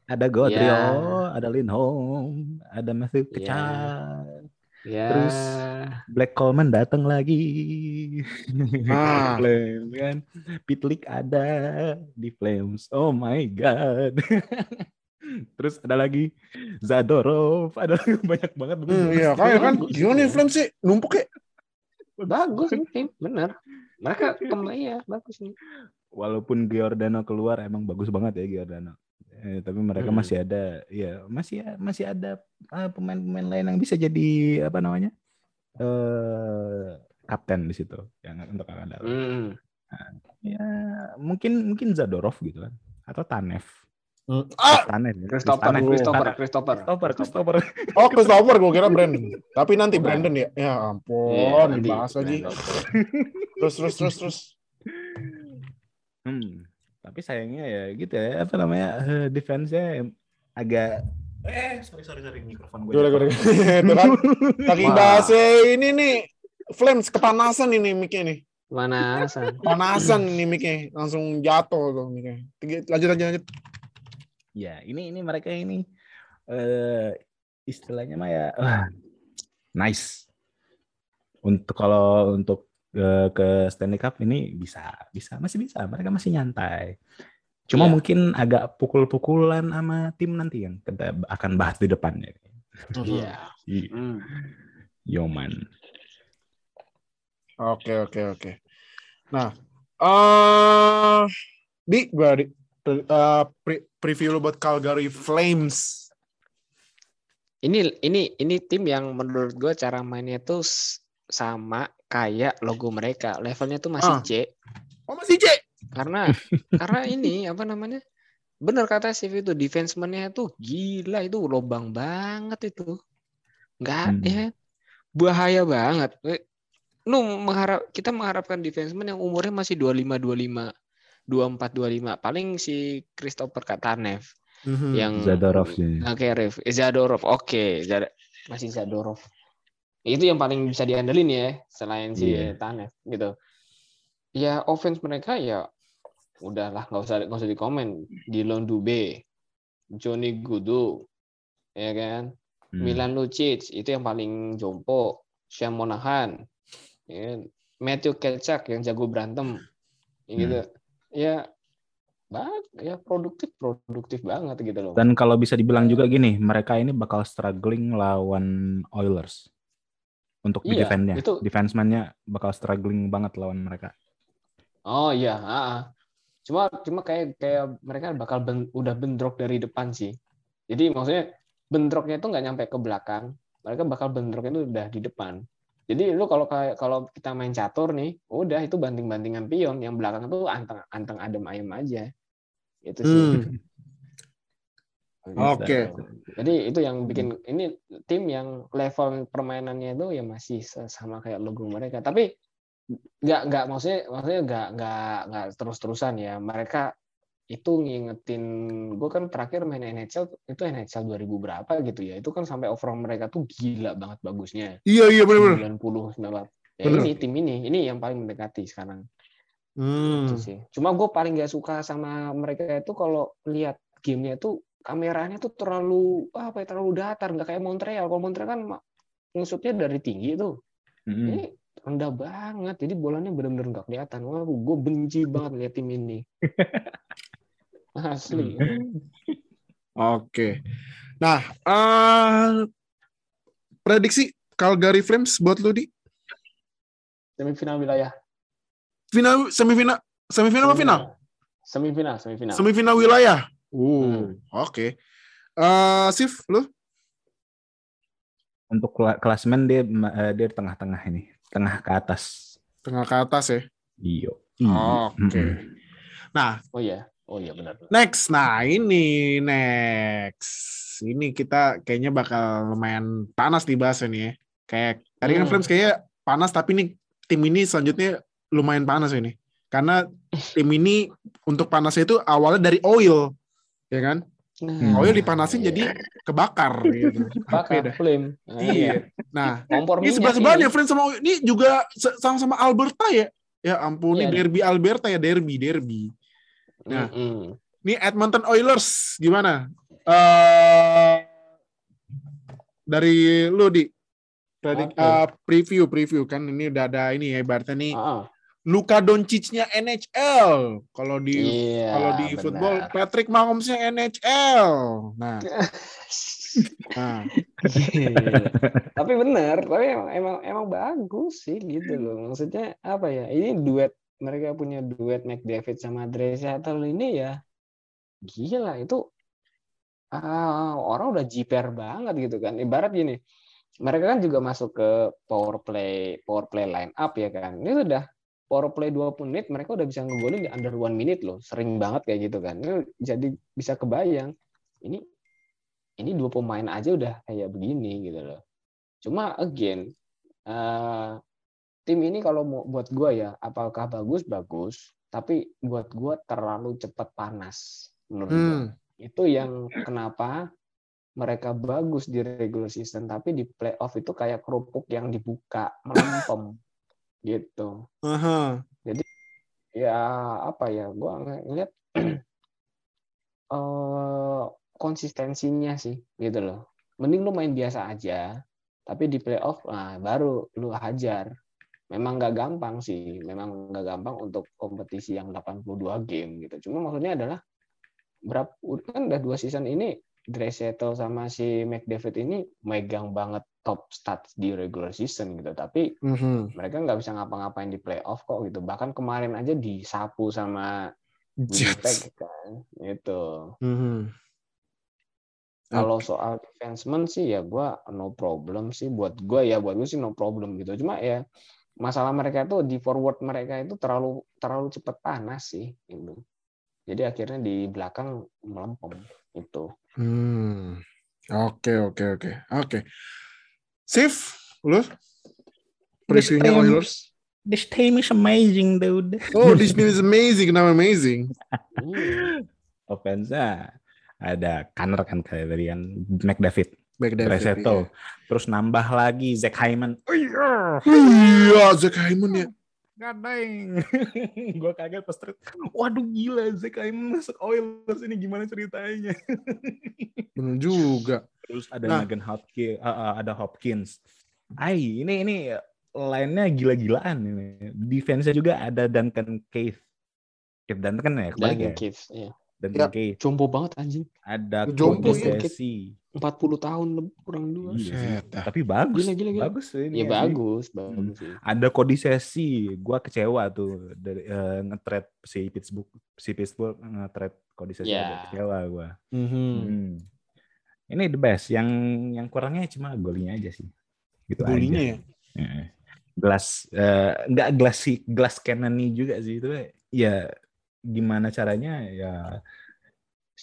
ada Godrio, Ya. ada Lindholm, ada Matthew Ya. Kechal, Ya. Terus Black Coleman datang lagi. Ah. Flames kan. Pitlick ada di Flames. Oh my god. Terus ada lagi Zadorov, ada banyak banget. Hmm, iya, kayak kan. Bagus. Gimana nih Flames sih? Numpuk ya? bagus nih tim, bener. Mereka kembali ya, bagus nih. Walaupun Giordano keluar emang bagus banget ya Giordano. Eh, tapi mereka Hmm. masih ada, ya masih masih ada eh, pemain-pemain lain yang bisa jadi apa namanya eh kapten di situ yang untuk akan datang. Hmm. Ya mungkin mungkin Zadorov gitu kan atau Tanev. Hmm. Ah! Tanev. ya. Christopher, Tanev. Christopher. Christopher. Christopher, Christopher. Oh, Christopher gue kira Brandon. Tapi nanti Brandon ya. Ya ampun, Iya, nanti dibahas lagi. Terus, terus, terus, terus. Hmm. Tapi sayangnya ya gitu ya apa namanya eh, defense-nya agak eh sorry sorry sorry mikrofon gue. Kan. Saking Wah. bahasnya ini nih. Flames kepanasan ini mic-nya nih. Mana Hasan? Kepanasan ini mic-nya. Langsung jatuh tuh mic-nya. Tiga- Lanjut, lanjut, lanjut. Ya, ini ini mereka ini eh istilahnya mah ya wah, nice. Untuk kalau untuk ke Stanley Cup ini bisa, bisa, masih bisa. Mereka masih nyantai. Cuma Iya. mungkin agak pukul-pukulan sama tim nanti yang kita akan bahas di depannya. Iya. Iya, Hmm. Yoman. Oke, oke, oke. Nah, eh di gue di eh, pre- preview lu buat Calgary Flames. Ini ini ini tim yang menurut gue cara mainnya tuh sama kayak logo mereka. Levelnya tuh masih Ah. C. Oh masih C. Karena karena ini apa namanya? Bener kata Steve itu defenseman-nya tuh gila itu lobang banget itu. Enggak Hmm. ya. Bahaya banget. Eh, Lu mengharap kita mengharapkan defenseman yang umurnya masih 25 25 24 25. Paling si Christopher Katanev yang Zadorov sih. Oke, Rif. Zadorov. Oke, Zad- masih Zadorov. Itu yang paling bisa diandelin ya, selain si Iya. Tanev gitu. Ya offense mereka ya udahlah nggak usah nggak usah dikomen. Dylan Dube, Johnny Gudu, ya kan? Hmm. Milan Lucic itu yang paling jompo. Sean Monahan, ya kan? Matthew Kelchak yang jago berantem, ya gitu. Ya bak ya produktif produktif banget gitu loh. Dan kalau bisa dibilang juga gini, mereka ini bakal struggling lawan Oilers untuk di Iya, defense-nya. itu- Defenseman-nya bakal struggling banget lawan mereka. Oh iya, ah, ah. cuma cuma kayak kayak mereka bakal ben- udah bentrok dari depan sih. Jadi maksudnya bentroknya itu nggak nyampe ke belakang, mereka bakal bentroknya itu udah di depan. Jadi lu kalau kayak kalau kita main catur nih, udah itu banting-bantingan pion, yang belakang tuh anteng anteng adem ayem aja. Itu sih. Hmm. Oke. Jadi itu yang bikin ini tim yang level permainannya itu ya masih sama kayak logo mereka. Tapi nggak nggak maksudnya maksudnya nggak nggak nggak terus terusan ya. Mereka itu ngingetin gue kan terakhir main NHL itu NHL 2000 berapa gitu ya. Itu kan sampai overall mereka tuh gila banget bagusnya. Iya iya benar-benar. 90 90. Ya Bener. ini tim ini ini yang paling mendekati sekarang Hmm. itu sih. Cuma gue paling nggak suka sama mereka itu kalau lihat gamenya itu kameranya tuh terlalu apa ya terlalu datar nggak kayak Montreal. Kalau Montreal kan ma- ngesutnya dari tinggi tuh. Mm-mm. Ini rendah banget. Jadi bolanya benar-benar nggak kelihatan. Wah, gue benci banget lihat tim ini. Asli. Oke. Nah, eh prediksi Calgary Flames buat lu di Semifinal wilayah. final semifinal semifinal apa final? Semifinal, semifinal. Semifinal wilayah. Uh, Hmm. oke. Eh Sif, lu? Untuk kela- klasemen dia eh, dia di tengah-tengah ini, tengah ke atas. Tengah ke atas ya. Iyo. Oke. Mm-mm. Nah, Oh iya, oh iya benar. next. Nah, ini next. Ini kita kayaknya bakal lumayan panas dibahas ini ya. Kayak tadi kan Hmm. Flames kayaknya panas tapi nih tim ini selanjutnya lumayan panas ini. Karena tim ini untuk panasnya itu awalnya dari oil, ya kan? Nah, Oil dipanasin iya. jadi kebakar gitu. Bakar dah? flame. Nah, Iya. Nah, Kompor ini sebelah ini. friends sama ini juga sama-sama Alberta ya. Ya ampun, ini Iya. derby Alberta ya, derby, derby. Nah. Mm-mm. Ini Edmonton Oilers gimana? Eh dari lu di Predik- Oke. eh, preview preview kan ini udah ada ini ya ibaratnya nih Ah, ah. Luka Doncic-nya NHL. Kalau di Iya, kalau di benar. football Patrick Mahomes-nya NHL. Nah, nah. Tapi benar, tapi emang, emang emang bagus sih gitu loh. Maksudnya apa ya? Ini duet mereka punya duet McDavid sama Draisaitl ini ya gila itu ah, orang udah jiper banget gitu kan. Ibarat gini, mereka kan juga masuk ke power play power play line up ya kan. Ini sudah power play 20 menit mereka udah bisa ngegolin di under one minute loh. Sering banget kayak gitu kan. Jadi bisa kebayang. Ini ini dua pemain aja udah kayak begini gitu loh. Cuma again eh, tim ini kalau mau buat gua ya apakah bagus bagus, tapi buat gua terlalu cepat panas menurut gua. Hmm. Itu yang kenapa mereka bagus di regular season tapi di playoff itu kayak kerupuk yang dibuka melempem gitu. Aha. ya apa ya gua ng- ngeliat eh konsistensinya sih gitu loh mending lu main biasa aja tapi di playoff nah baru lu hajar memang nggak gampang sih memang nggak gampang untuk kompetisi yang 82 game gitu cuma maksudnya adalah berapa kan udah dua season ini Draisaitl sama si McDavid ini megang banget top stats di regular season gitu. Tapi Mhm. mereka nggak bisa ngapa-ngapain di playoff kok gitu. Bahkan kemarin aja disapu sama Winnipeg kan itu Mhm. kalau soal defenseman sih ya gua no problem sih. Buat gua ya buat gue sih no problem gitu. Cuma ya masalah mereka itu di forward mereka itu terlalu terlalu cepat panas sih gitu jadi akhirnya di belakang melempem itu Hmm. Oke, oke, oke. Oke. Sif, lu? Previewnya Oilers? This team is amazing, dude. Oh, this team is amazing. Kenapa amazing? Hmm. Offense-nya ada Kanner kan kayak tadi kan McDavid, Back David. Draisaitl. Terus nambah lagi Zach Hyman. Oh iya. Oh iya, Zach Hyman ya. Gadang. gue kaget pas trade. Waduh gila Zach Hyman masuk Oilers ini gimana ceritanya? Bener juga. Terus ada Nah. Nugent Hopkins, ada Hopkins. Ay, ini ini line-nya gila-gilaan ini. Defense-nya juga ada Duncan Keith. Kate Duncan ya kebalik ya Keith, iya. dan Ya. Kate Jompo banget anjing. ada Jompo. Ceci 40 tahun lebih kurang dua. Iya tapi bagus Gila, gila, gila. bagus ini Ya sih. bagus, bagus sih. ada Cody Sesi gue kecewa tuh dari eh, nge-trade si Pittsburgh si Pittsburgh nge-trade Cody Sesi Ya. agak kecewa gue Mhm. Hmm. ini the best yang yang kurangnya cuma golinya aja sih gitu Golinya aja ya. Heeh. gelas eh, nggak gelas sih gelas cannon juga sih itu ya gimana caranya ya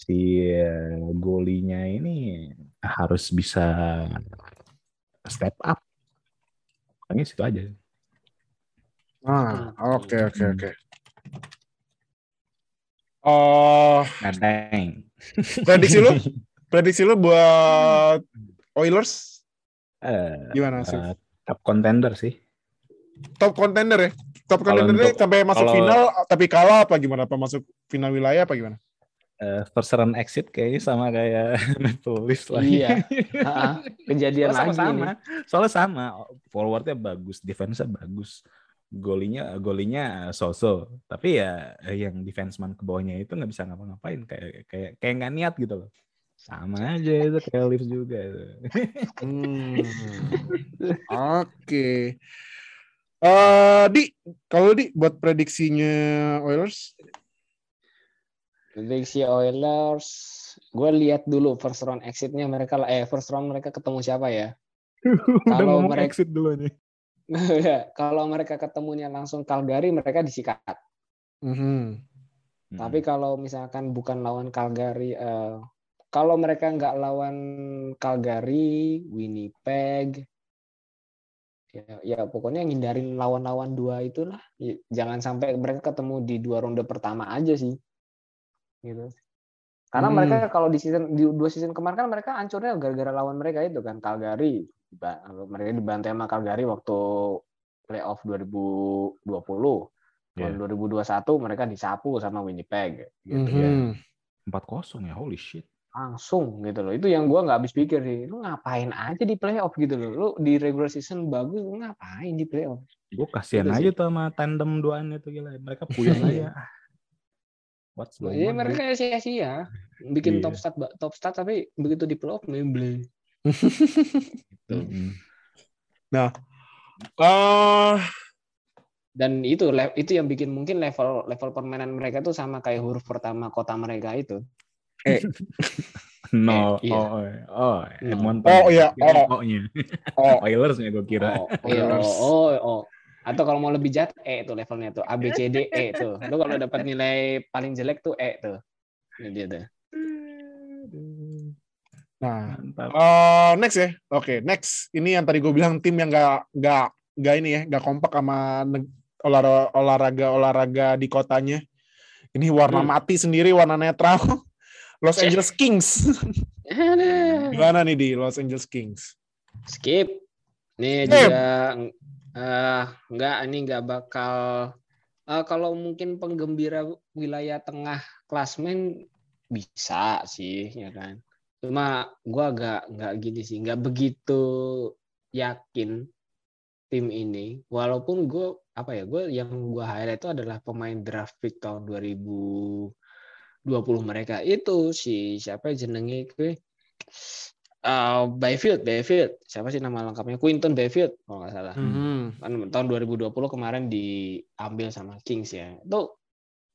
si eh, golinya ini harus bisa step up Pokoknya situ aja Ah, oke oke Hmm. oke. Oh, Ngadeng. prediksi lu? Prediksi lu buat Oilers Eh, gimana sih? eh, top contender sih Top contender ya? Top contender untuk- sampai masuk kalau- final tapi kalah apa gimana? Apa masuk final wilayah apa gimana? Eh, first run exit kayaknya sama kayak Leafs lah. Iya. Kejadian Soalnya lagi sama-sama. nih. Soalnya sama, forwardnya bagus, defense-nya bagus. Golinya golinya so-so. Tapi ya eh, yang defenseman ke bawahnya itu nggak bisa ngapa-ngapain kayak kayak kayak nggak niat gitu loh. Sama aja itu kayak Leafs juga. itu. Hmm. Oke. Eh, di kalau di buat prediksinya Oilers Prediksi Oilers, gue lihat dulu first round exitnya mereka lah. Eh first round mereka ketemu siapa ya? Kalau mereka- exit dulu nih. Kalau mereka ketemunya langsung Calgary, mereka disikat. Mhm. Tapi kalau misalkan bukan lawan Calgary, eh, kalau mereka nggak lawan Calgary, Winnipeg, ya, ya pokoknya ngindarin lawan-lawan dua itulah. Ya, Jangan sampai mereka ketemu di dua ronde pertama aja sih, gitu. Karena Hmm. mereka kalau di season di dua season kemarin kan mereka hancurnya gara-gara lawan mereka itu kan Calgary. Mereka dibantai sama Calgary waktu playoff 2020. Tahun Iya. 2021 mereka disapu sama Winnipeg gitu Mhm. 4-0 ya, holy shit. langsung gitu loh. Itu yang gua nggak habis pikir sih. Lu ngapain aja di playoff gitu loh. Lu di regular season bagus, lu ngapain di playoff? Gue kasihan Itu aja sih. tuh sama tandem duaan itu gila. Mereka puyeng aja. What's going Iya on, mereka sia-sia. Bikin Iya. top start top start tapi begitu di playoff memble. dude? Mm-mm. Eh, Dan itu itu yang bikin mungkin level level permainan mereka tuh sama kayak huruf pertama kota mereka itu. No, Eh, iya. oh, oh, No. Edmonton. Oh, iya, Kirain oh. O-nya. oh, Oilers-nya gue kira. Oh, iya, oh, oh, oh. Atau kalau mau lebih jahat E tuh levelnya tuh A B C D E tuh. Lu kalau dapat nilai paling jelek tuh E tuh. Ini dia tuh. nah, Mantap. eh, next ya. Oke, next. Ini yang tadi gue bilang tim yang nggak nggak nggak ini ya, nggak kompak sama neg- olahraga olahraga olahraga di kotanya. Ini warna Hmm. mati sendiri, warna netral. Los. Angeles Kings. Aduh. Gimana nih di Los Angeles Kings? Skip. Ini Skip. juga eh enggak ini enggak bakal eh, kalau mungkin penggembira wilayah tengah klasmen bisa sih ya kan. Cuma gua agak enggak gini sih, enggak begitu yakin tim ini. Walaupun gue apa ya gue yang gue highlight itu adalah pemain draft pick tahun 2020 mereka. Itu si siapa jenenge gue Uh, Bayfield, Bayfield, siapa sih nama lengkapnya? Quinton Bayfield, kalau nggak salah. Hmm. Kan tahun 2020 kemarin diambil sama Kings ya. Itu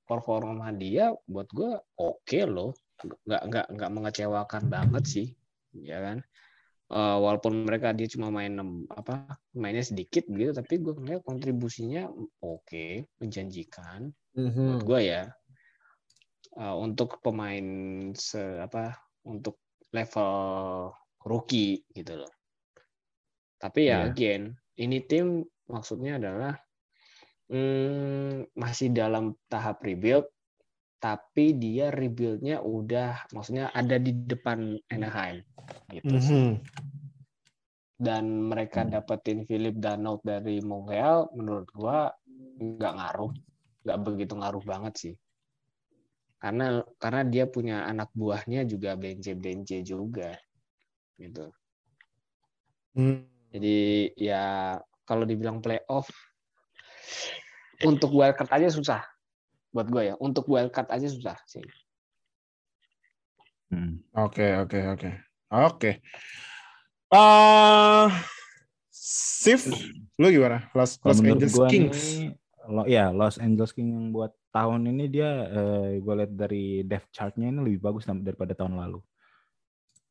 performa dia buat gue oke loh, nggak nggak nggak mengecewakan banget sih, ya kan. Uh, walaupun mereka dia cuma main enam- apa mainnya sedikit gitu, tapi gue ngeliat kontribusinya oke, menjanjikan buat gue ya. Uh, untuk pemain se apa untuk level rookie gitu loh. Tapi ya Iya. again, ini tim maksudnya adalah hmm, masih dalam tahap rebuild, tapi dia rebuildnya udah maksudnya ada di depan Anaheim gitu. Mhm. Dan mereka dapetin Philip Danault dari Montreal, menurut gua nggak ngaruh, nggak begitu ngaruh banget sih. Karena karena dia punya anak buahnya juga bence-bence juga gitu. Hmm. Jadi ya kalau dibilang playoff untuk wildcard aja susah. buat gue ya. Untuk wildcard aja susah sih. Hmm. Oke, oke, oke. Oke. Eh Sif, lu gimana? Los, Los Angeles Kings. nih, lo, ya Los Angeles Kings yang buat tahun ini dia eh, gue lihat dari depth chartnya ini lebih bagus dar- daripada tahun lalu.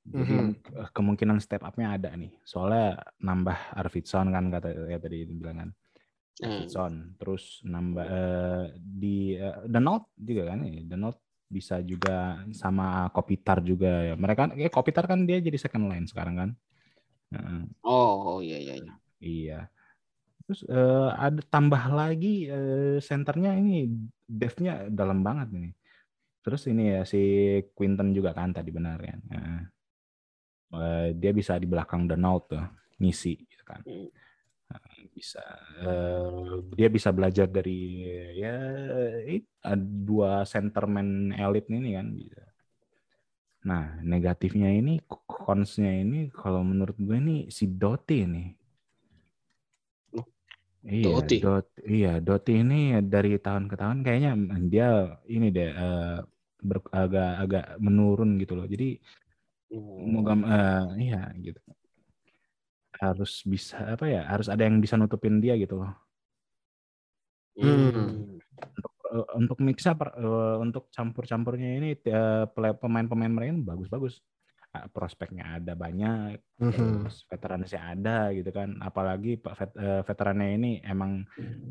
Jadi Mhm. eh, kemungkinan step up-nya ada nih. Soalnya nambah Arvidsson kan kata ya tadi dibilang kan. Hmm. Arvidsson, terus nambah eh, di eh, Danault juga kan nih. Danault bisa juga sama Kopitar juga ya. Mereka ya Kopitar kan dia jadi second line sekarang kan. Heeh. Oh, oh iya iya iya. Iya. Terus eh, ada tambah lagi eh, senternya ini depth-nya dalam banget nih. Terus ini ya si Quinton juga kan tadi benar kan. Heeh. Eh, dia bisa di belakang Danault tuh ngisi gitu kan. Eh, Bisa eh, dia bisa belajar dari ya it- ada dua centerman elit ini kan bisa. Nah, negatifnya ini cons-nya ini kalau menurut gue ini si Doty nih. Iya, Doty. Dot, iya, Doty ini dari tahun ke tahun kayaknya dia ini deh eh, ber- agak-agak menurun gitu loh. Jadi Hmm. moga eh, iya gitu. Harus bisa apa ya? Harus ada yang bisa nutupin dia gitu loh. Hmm. Eh, untuk mixnya per- eh, untuk campur-campurnya ini eh, pele- pemain-pemain mereka bagus-bagus. Prospeknya ada banyak, Mhm. terus veteransnya ada gitu kan. Apalagi pak vet- eh, veterannya ini emang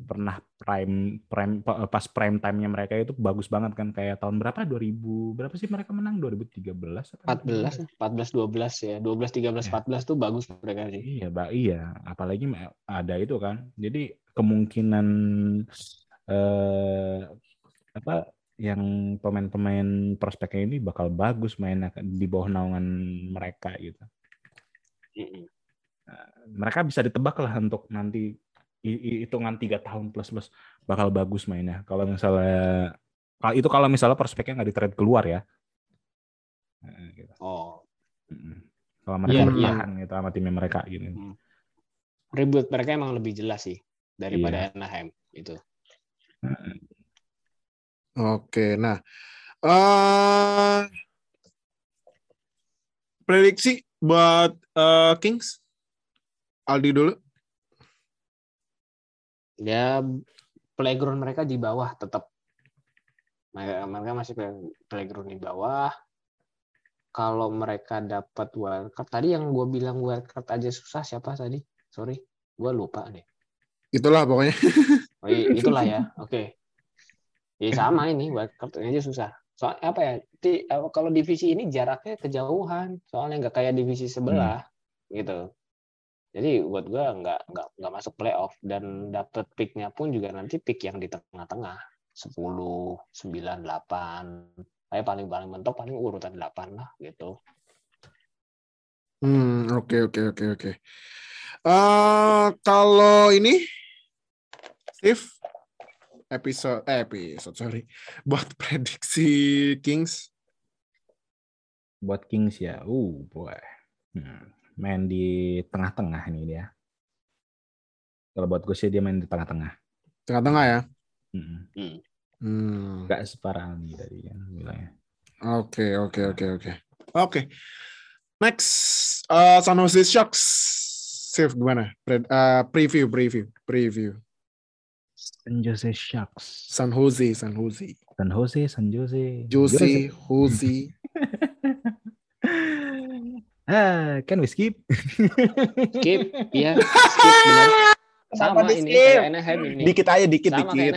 pernah prime prime pa- pas prime time-nya mereka itu bagus banget kan kayak tahun berapa 2000 berapa sih mereka menang 2013 apa 14 14 12 ya. 12 13 Ya. 14 tuh bagus mereka sih. Iya, Mbak. Iya, apalagi ada itu kan. Jadi kemungkinan eh apa yang pemain-pemain prospeknya ini bakal bagus mainnya kan di bawah naungan mereka gitu. Mm-mm. Mereka bisa ditebak lah untuk nanti hi- hi- hitungan tiga tahun plus plus bakal bagus mainnya. Kalau misalnya kalau itu kalau misalnya prospeknya nggak di trade keluar ya. Eh, gitu. Oh. Kalau mereka Iya, bertahan gitu sama timnya mereka gitu. ribut mereka emang lebih jelas sih daripada Iya. Anaheim itu. Oke, nah eh prediksi buat eh, Kings Aldi dulu. Ya playground mereka di bawah tetap. Mereka, mereka masih play- playground di bawah. Kalau mereka dapat wildcard, tadi yang gue bilang wildcard aja susah siapa tadi? Sorry, gue lupa deh. Itulah pokoknya. Oh, i- itulah ya, oke. Ya sama ini wildcard aja susah. Soalnya apa ya? Di, kalau divisi ini jaraknya kejauhan, soalnya nggak kayak divisi sebelah, gitu. Jadi buat gue nggak nggak nggak masuk playoff dan dapet picknya pun juga nanti pick yang di tengah-tengah 10, 9, 8. Kayak paling paling mentok paling urutan 8 lah gitu. Hmm, oke oke oke oke. Eh kalau ini Steve episode eh, episode sorry buat prediksi Kings Buat Kings ya, uh boy. Hmm, main di tengah-tengah ini dia. Kalau buat gue sih dia main di tengah-tengah. tengah-tengah ya. Hmm. Hmm. Gak separah Aldi tadi kan bilangnya. Oke oke oke oke oke. Next eh, San Jose Sharks. Steve gimana? Pre- eh, preview preview preview. San Jose Sharks. San Jose San Jose. San Jose, San Jose. Jose Jose. ah, kan we skip. Skip, iya, skip benar. Sama di ini Anaheim ini. Dikit aja dikit Sama dikit.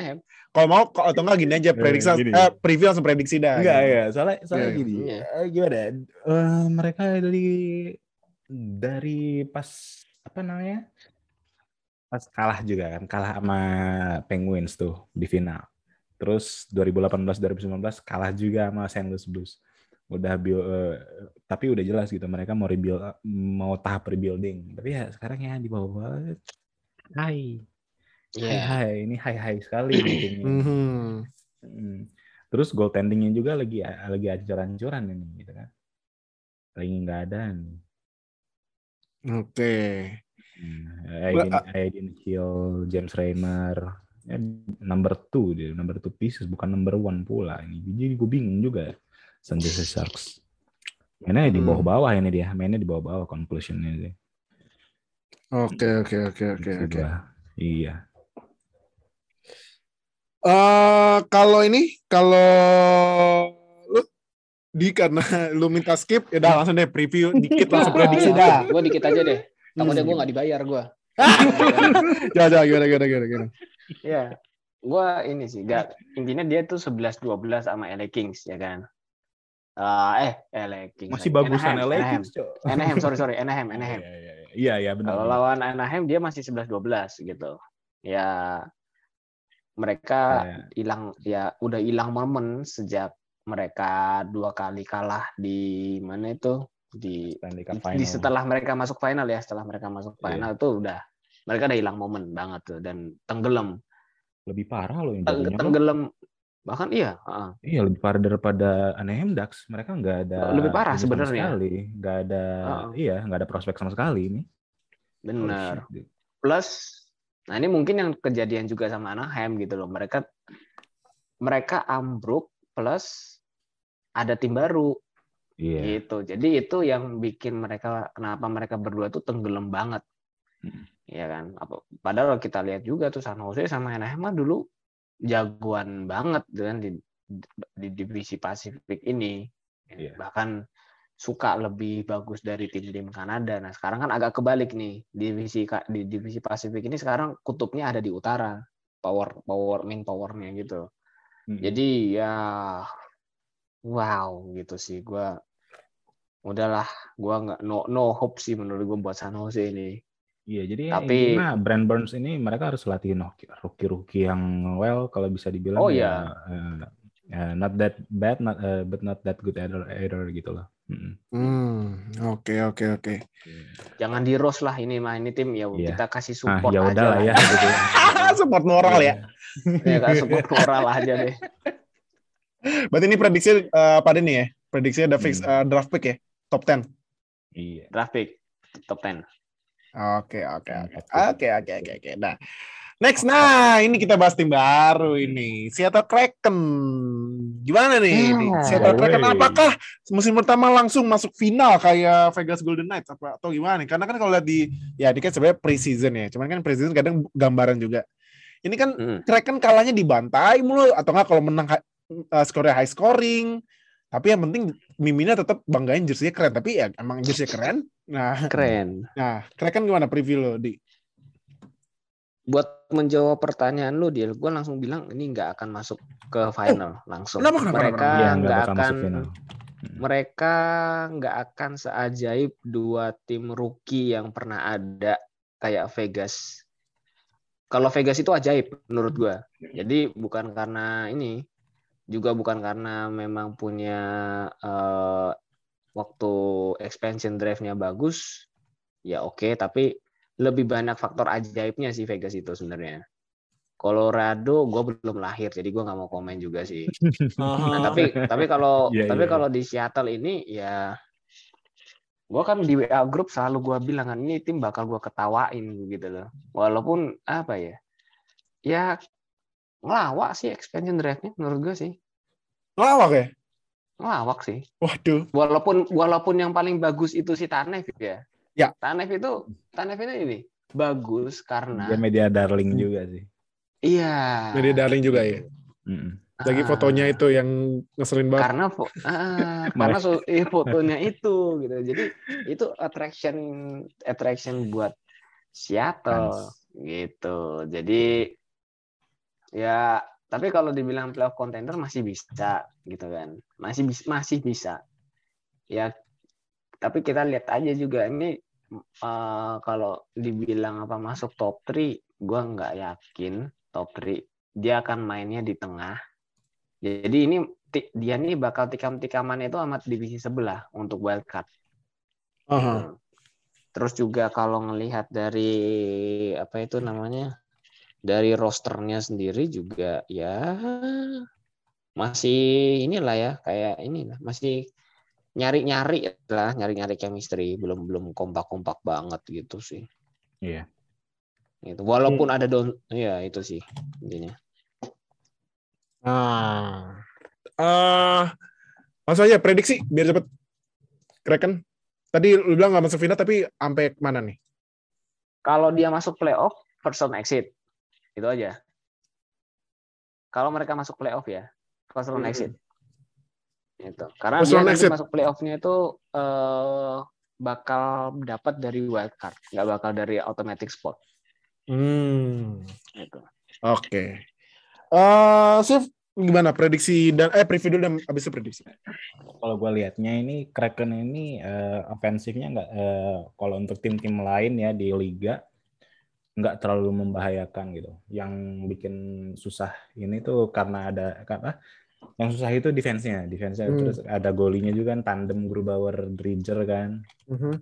Kalau mau atau enggak gini aja prediksi gini. eh, preview langsung prediksi dah. Enggak ya, soalnya soalnya Iya, gini. iya. eh, gimana? Eh, mereka dari dari pas apa namanya? Pas kalah juga kan, kalah sama Penguins tuh di final. Terus 2018 2019 kalah juga sama St. Louis Blues. Udah build, eh, tapi udah jelas gitu mereka mau rebuild mau tahap rebuilding. Tapi ya sekarang ya di bawah hai. Hai Iya. hai, ini hai hai sekali. Mhm. Hmm. Terus goaltendingnya juga lagi lagi ancur-ancuran ini gitu kan. Lagi nggak ada nih. Oke. Hmm. Aiden, Ba- Aiden Hill, James Raymer, Ya, number two dia, number two pieces bukan number one pula ini. Jadi gue bingung juga San Jose Sharks. Mainnya di Hmm. bawah-bawah ini dia, mainnya di bawah-bawah conclusionnya sih. Oke oke oke oke Maksud oke. Iya. Eh kalau ini kalau lu di karena lu minta skip ya udah langsung deh preview dikit langsung prediksi dah. Gue dikit aja deh. Takutnya Hmm. gue nggak dibayar gue. Coba gimana gimana gimana gimana. Iya. Gue ini sih, gak, intinya dia tuh 11-12 sama LA Kings, ya kan? Eh, eh, LA Kings. Masih lagi. bagusan Anaheim, LA Anaheim. Kings, Cok. Anaheim, sorry, sorry. Anaheim, Anaheim. Iya, iya, iya. Iya, iya, benar. Kalau lawan Anaheim dia masih 11-12 gitu. Ya mereka Iya. hilang ya udah hilang momen sejak mereka dua kali kalah di mana itu di Cup di final. setelah mereka masuk final ya setelah mereka masuk Iya. final tuh udah mereka udah hilang momen banget tuh dan tenggelam lebih parah loh yang Teng- jadinya. Tenggelam bahkan iya heeh. Iya lebih parah daripada Anaheim Ducks. Mereka nggak ada Lebih parah sebenarnya. sekali. Nggak ada Heeh. iya nggak ada prospek sama sekali ini. bener Oh, plus nah ini mungkin yang kejadian juga sama Anaheim gitu loh mereka mereka ambruk plus ada tim baru Iya. gitu jadi itu yang bikin mereka kenapa mereka berdua tuh tenggelam banget Hmm. ya kan padahal kita lihat juga tuh San Jose sama Anaheim dulu jagoan banget kan di, di divisi Pasifik ini Iya. bahkan suka lebih bagus dari tim-tim Kanada. Nah sekarang kan agak kebalik nih divisi di divisi Pasifik ini sekarang kutubnya ada di utara power power main powernya gitu. Mm. Jadi ya wow gitu sih gua udahlah gua nggak no no hope sih menurut gua buat San Jose ini. Iya, jadi Tapi- intinya Brand Burns ini mereka harus latihin rookie-rookie yang well kalau bisa dibilang Oh, ya, eh, eh, not that bad, not, eh, but not that good either, either gitu loh. Mm. Hmm, oke oke oke. Jangan di roast lah ini mah ini tim ya Iya. kita kasih Ah, support ya aja udah lah ya gitu. Ah, support moral ya. ya kan support moral aja deh. Berarti ini prediksi eh, pada nih ya. Prediksinya udah fix Hmm. eh, draft pick ya. Top 10. Iya. Draft pick top 10. Oke oke oke. Oke. Oke oke oke. Nah. Next nah, ini kita bahas tim baru ini. Seattle Kraken. Gimana nih? Di Seattle. Kraken apakah musim pertama langsung masuk final kayak Vegas Golden Knights apa atau gimana? Karena kan kalau lihat di ya ini kan sebenarnya preseason ya. Cuman kan preseason kadang gambaran juga. Ini kan Mm. Kraken kalahnya dibantai mulu atau enggak kalau menang uh, skornya high scoring. Tapi yang penting Mimina tetap banggain jersey keren. Tapi ya emang jersey keren. Nah, Keren. nah Kraken gimana preview lo di? Buat menjawab pertanyaan lu, Dil, gue langsung bilang ini nggak akan masuk ke final langsung. Kenapa, kenapa, mereka? Iya, nggak akan final. mereka nggak akan seajaib dua tim rookie yang pernah ada kayak Vegas. Kalau Vegas itu ajaib menurut gua. Jadi bukan karena ini, juga bukan karena memang punya eh, waktu expansion drive-nya bagus, ya oke. Tapi lebih banyak faktor ajaibnya sih Vegas itu sebenarnya. Colorado gue belum lahir, jadi gue nggak mau komen juga sih. Nah, tapi tapi kalau Iya, tapi iya, kalau di Seattle ini ya gua kan di WA grup selalu gua bilang kan ini tim bakal gua ketawain gitu loh. Walaupun apa ya? Ya ngelawak sih expansion drive-nya menurut gua sih. Ngelawak ya? Ngelawak sih. Waduh. Walaupun walaupun yang paling bagus itu si Tanev ya. Ya. Tanev itu Tanev itu ini bagus karena Dia media darling juga sih. iya. Jadi darling juga ya. Mm. Lagi Ah. fotonya itu yang ngeselin banget. karena fo- ah, karena so- eh, fotonya itu gitu jadi itu attraction attraction buat Seattle gitu jadi ya tapi kalau dibilang playoff contender masih bisa gitu kan masih bis- masih bisa ya tapi kita lihat aja juga ini eh, kalau dibilang apa masuk top 3 gua nggak yakin top 3 dia akan mainnya di tengah jadi ini dia nih bakal tikam-tikaman itu amat divisi sebelah untuk wildcard. Aha. Terus juga kalau ngelihat dari apa itu namanya dari rosternya sendiri juga ya masih inilah ya kayak ini lah masih nyari-nyari lah nyari-nyari chemistry belum belum kompak-kompak banget gitu sih. Iya. Gitu. Walaupun ada down, ya itu sih intinya. Nah, eh langsung aja prediksi biar cepet. Kraken. Tadi lu bilang nggak masuk final tapi sampai mana nih? Kalau dia masuk playoff, first round exit. Itu aja. Kalau mereka masuk playoff ya, first round Hmm. exit. Itu. Karena First dia nanti exit. masuk playoff-nya itu eh, bakal dapat dari wild card, nggak bakal dari automatic spot. Hmm. Gitu. Oke. Eh, Sif, gimana prediksi dan eh preview dulu dan abis itu prediksi. Kalau gue liatnya ini Kraken ini eh, ofensifnya nggak eh, kalau untuk tim-tim lain ya di liga nggak terlalu membahayakan gitu. Yang bikin susah ini tuh karena ada apa? Yang susah itu defense-nya, defense-nya Hmm. terus ada golinya juga kan tandem Grubauer Dridger kan. Mhm.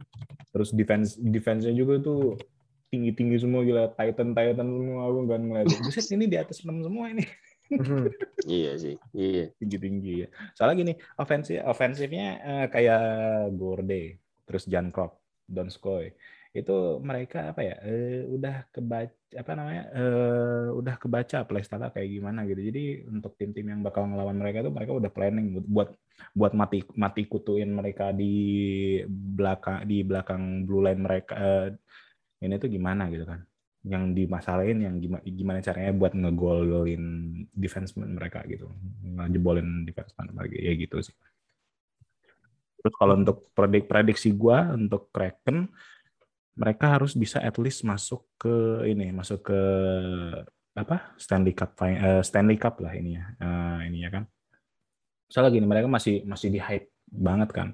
Terus defense defense-nya juga tuh tinggi-tinggi semua gila Titan Titan semua aku nggak ngeliat. Buset ini di atas 6 semua ini. Mhm. Iya sih. Iya. tinggi-tinggi ya. Soalnya gini, ofensif ofensifnya eh, kayak Gorde, terus Jan Krok, Donskoy. Itu mereka apa ya? eh, udah kebaca apa namanya? eh, udah kebaca playstyle kayak gimana gitu. Jadi untuk tim-tim yang bakal ngelawan mereka itu mereka udah planning buat buat mati mati kutuin mereka di belakang di belakang blue line mereka eh, ini tuh gimana gitu kan yang dimasalahin yang gimana gimana caranya buat ngegolin defenseman mereka gitu ngejebolin defenseman mereka ya gitu sih terus kalau untuk predik prediksi gua untuk Kraken mereka harus bisa at least masuk ke ini masuk ke apa Stanley Cup eh, Stanley Cup lah ini ya Eh, ini ya kan. Soalnya gini mereka masih masih di hype banget kan.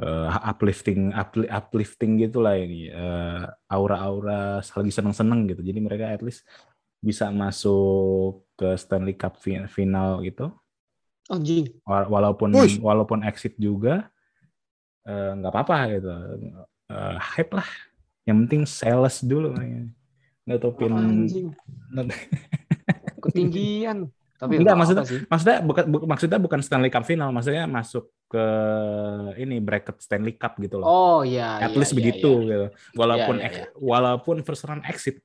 Eh, uplifting upli- uplifting gitulah ini Eh, aura-aura lagi seneng-seneng gitu. Jadi mereka at least bisa masuk ke Stanley Cup fi- final gitu. Oh, Anjing. Wa- walaupun Wush. walaupun exit juga nggak apa-apa gitu. Eh, hype lah yang penting sales dulu nutupin Anjing. Ketinggian. Tapi Enggak, maksudnya- sih? maksudnya bukan bu- maksudnya bukan Stanley Cup final maksudnya masuk ke ini bracket Stanley Cup gitu loh Oh iya. at iya, least iya, begitu iya. gitu walaupun Iya, iya, ex- walaupun first round exit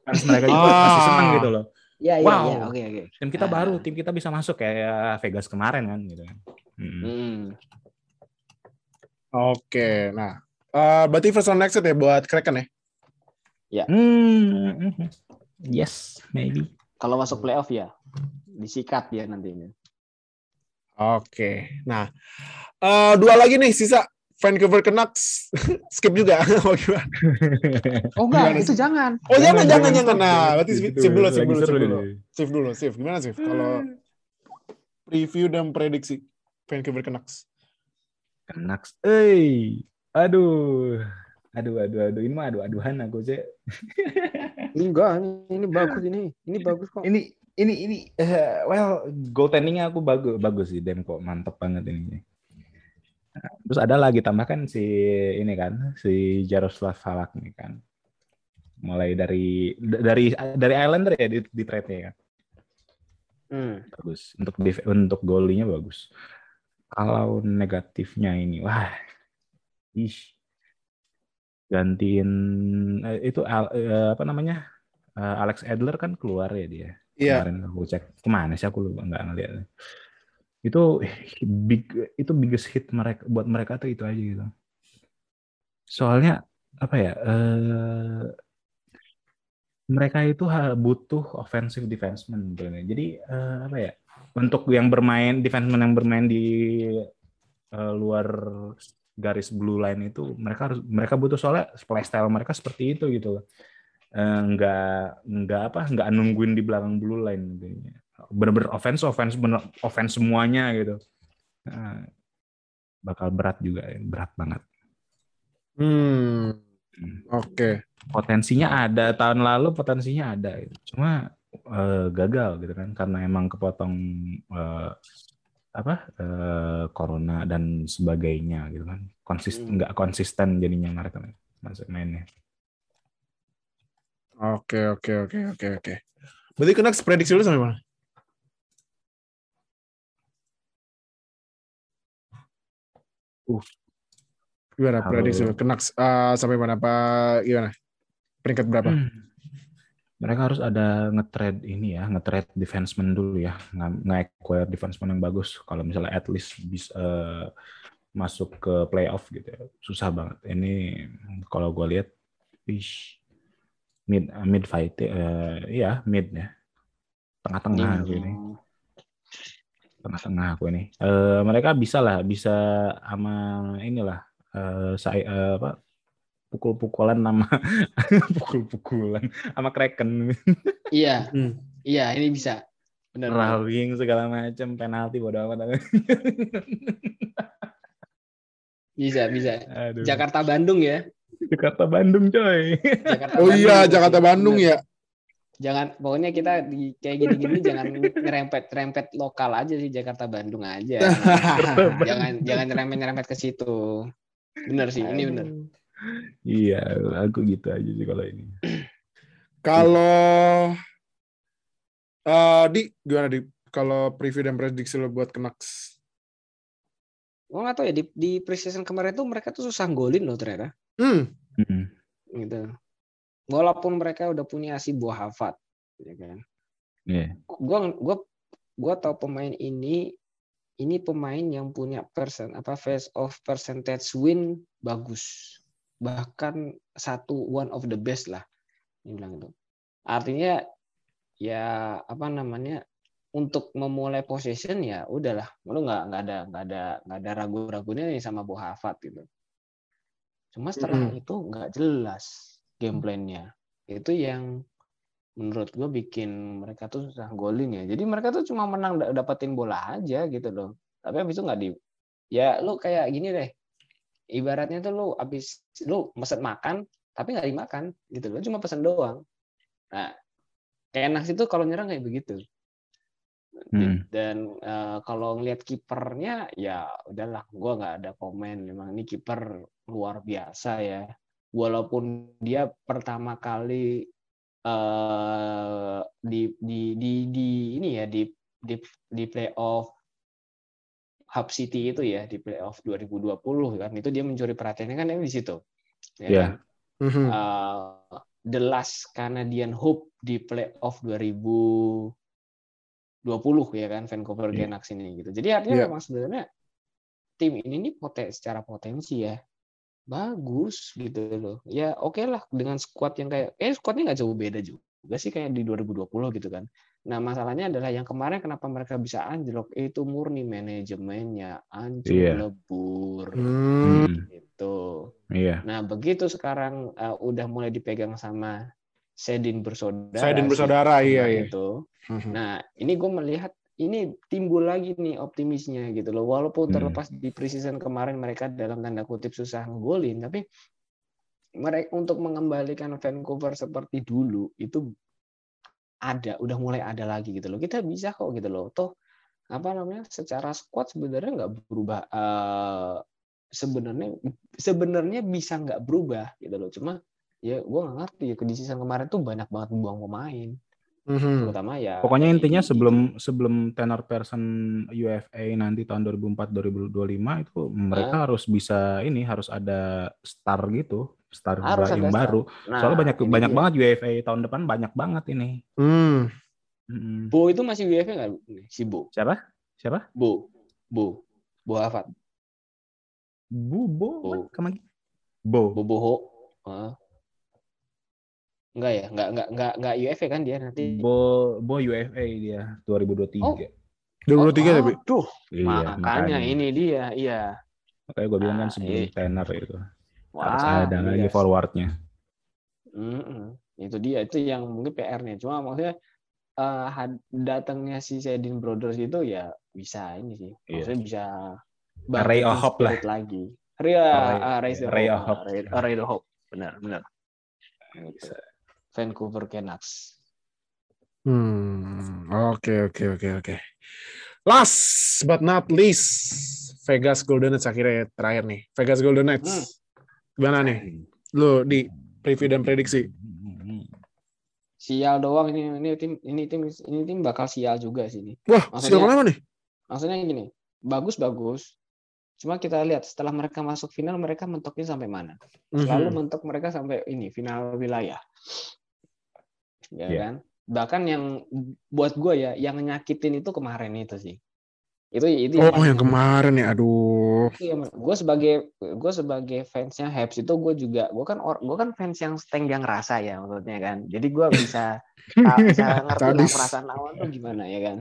fans mereka juga Ah. masih seneng gitu loh Iya, iya, Wow. iya. Oke, oke. tim kita Ah. baru tim kita bisa masuk kayak Vegas kemarin kan gitu kan Mm. Hmm. Oke, nah eh, berarti first round exit ya buat Kraken ya? Hmm, mhm. yes maybe Kalau masuk playoff ya disikat ya nantinya. Oke, nah eh, dua lagi nih sisa Vancouver Canucks skip juga. Oh, gimana? Oh Gimana enggak, itu jangan. Oh jangan jangan jangan. jangan. Nah, berarti sip dulu, lagi dulu, seru dulu, sip dulu, sip. Gimana sih kalau preview dan prediksi Vancouver Canucks? Canucks eh aduh. Aduh aduh aduh. Ini mah aduh aduhan aku sih Enggak, ini, ini bagus ini. Ini bagus kok. ini ini ini. Eh, well goaltendingnya aku bagus bagus sih Demko mantep banget ini. Terus ada lagi tambahkan si ini kan si Jaroslav Falak nih kan. Mulai dari dari dari Islander ya di, di trade nya kan Hmm. bagus. Untuk untuk golinya bagus. Kalau negatifnya ini wah ih gantiin eh, itu eh, apa namanya? Eh, Alex Adler kan keluar ya dia. Iya. kemarin aku cek ke mana sih aku lupa nggak ngeliat. Itu big itu biggest hit mereka buat mereka tuh itu aja gitu. Soalnya apa ya eh, mereka itu butuh offensive defenseman jadi eh, apa ya untuk yang bermain defenseman yang bermain di eh, luar garis blue line itu mereka harus mereka butuh soalnya playstyle mereka seperti itu gitu loh Eh, nggak nggak apa nggak nungguin di belakang blue line gitu. bener-bener offense offense bener offense semuanya gitu Eh, bakal berat juga ya, berat banget Hmm. Hmm. Oke. potensinya ada tahun lalu potensinya ada gitu. cuma eh, gagal gitu kan karena emang kepotong eh, apa eh, corona dan sebagainya gitu kan konsisten Hmm. nggak konsisten jadinya mereka masuk mainnya Oke, oke, oke, oke, oke. Berarti Canucks prediksi dulu sampai mana? Uh. Gimana prediksi lu? Canucks eh, sampai mana? Apa gimana? Peringkat berapa? Hmm. Mereka harus ada nge-trade ini ya, nge-trade defenseman dulu ya, Nge- nge-acquire defenseman yang bagus. Kalau misalnya at least bisa eh, masuk ke playoff gitu ya, susah banget. Ini kalau gue lihat, ish, mid mid fight, eh, ya mid ya, tengah-tengah aku ini, tengah-tengah aku ini. Eh, mereka bisa lah, bisa sama inilah, eh, saya eh, apa pukul-pukulan nama pukul-pukulan sama Kraken Iya, Hmm. iya ini bisa. Benar. rawing segala macam penalti bodo amat Bisa, bisa. Aduh. Jakarta Bandung ya. Jakarta Bandung coy Jakarta Oh iya, Bandung. Jakarta Bandung ya. Jangan pokoknya kita di kayak gini-gini jangan nyerempet-nyerempet lokal aja sih Jakarta Bandung aja. jangan jangan nyerempet-nyerempet ke situ. Bener sih, ini bener. Iya aku gitu aja sih kalau ini Kalau eh di gimana di kalau preview dan prediksi lo buat Canucks? Gue nggak tahu ya di, di preseason kemarin tuh mereka tuh susah golin loh ternyata. Hmm. Mm-mm. Gitu. Walaupun mereka udah punya si buah Hafat, ya kan. Iya. Gua gua gua tahu pemain ini ini pemain yang punya persen apa face of percentage win bagus. Bahkan satu one of the best lah. Dia bilang itu. Artinya ya apa namanya untuk memulai possession ya udahlah lu nggak nggak ada nggak ada nggak ada ragu-ragunya nih sama Bu Hafat gitu cuma setelah Mm-mm. itu nggak jelas game plan-nya itu yang menurut gue bikin mereka tuh susah golin ya jadi mereka tuh cuma menang da- dapetin bola aja gitu loh tapi habis itu nggak di ya lu kayak gini deh ibaratnya tuh lu habis lu mesen makan tapi nggak dimakan gitu loh. Cuma pesen doang. Nah kayak enak itu kalau nyerang kayak begitu. Hmm. dan eh, kalau ngelihat kipernya ya udahlah gua nggak ada komen. Memang ini kiper luar biasa ya. Walaupun dia pertama kali eh di di di di ini ya di di di playoff Hub City itu ya di playoff 2020 kan itu dia mencuri perhatiannya kan di situ ya Iya. kan? Uh, the last Canadian Hope di playoff 2020 ya kan Vancouver Iya. Canucks ini gitu. Jadi artinya Iya. memang sebenarnya tim ini nih poten secara potensi ya bagus gitu loh. Ya oke lah dengan squad yang kayak eh squadnya nggak jauh beda juga sih kayak di 2020 gitu kan. Nah masalahnya adalah yang kemarin kenapa mereka bisa anjlok itu murni manajemennya hancur Iya. lebur Hmm. Hmm. gitu. Iya. Nah, begitu sekarang uh, udah mulai dipegang sama Sedin bersaudara. Si bersaudara iya iya. Itu. Mhm. Nah, ini gue melihat ini timbul lagi nih optimisnya gitu loh. Walaupun Hmm. terlepas di preseason kemarin mereka dalam tanda kutip susah ngegolin, tapi mereka untuk mengembalikan Vancouver seperti dulu itu ada, udah mulai ada lagi gitu loh. Kita bisa kok gitu loh. Toh apa namanya? Secara squad sebenarnya nggak berubah. eh, sebenarnya sebenarnya bisa nggak berubah gitu loh. Cuma ya gue nggak ngerti ya di season kemarin tuh banyak banget buang pemain Mhm. terutama ya Pokoknya intinya di- sebelum sebelum tenor person UFA nanti tahun 2004 2025 itu mereka harus bisa ini harus ada star gitu, star Harus yang baru. Nah, Soalnya banyak banyak dia. banget UFA tahun depan banyak banget ini. Hmm. Mm-mm. Bo itu masih WFA nggak si Bo Siapa? Siapa? Bo Bo Bo Hafat Bu Bo. Apa? Ke mana? Bo. Bo Boho Heeh. Enggak ya enggak enggak enggak enggak UFA kan dia nanti Bo Bo UFA dia 2023. Oh. 2023 tapi. Aduh, Iya, makanya ini dia iya Makanya gue bilang kan Ah, sebelum iya. tenor itu. Wah, Harus ada ini lagi forwardnya. Mm-mm. Itu dia, itu yang mungkin PR-nya. Cuma maksudnya eh, had- datangnya si Sedin Brothers itu ya bisa ini sih. Iya. Maksudnya bisa Ray of hope lah. lagi. Ray, Ray- ah, Ray, Ray of hope. Ray, Ray of hope. Benar, benar. Gitu. Vancouver Canucks. Hmm. Oke oke oke oke. Last but not least, Vegas Golden Knights akhirnya terakhir nih. Vegas Golden Knights. Hmm. Gimana nih? Lu di preview dan prediksi. Sial doang ini ini tim ini tim ini tim bakal sial juga sih ini. Wah, Maksudnya- siapa kenapa nih? Maksudnya gini, bagus bagus. Cuma kita lihat setelah mereka masuk final mereka mentoknya sampai mana? Selalu Mhm. mentok mereka sampai ini final wilayah. ya Iya. kan? Bahkan yang buat gue ya, yang nyakitin itu kemarin itu sih. Itu itu Oh, paling- yang kemarin ya. Aduh. gue sebagai gue sebagai fansnya Habs itu gue juga gue kan gue kan fans yang setenggang rasa ya maksudnya kan jadi gue bisa bisa ngerti lah perasaan lawan tuh gimana ya kan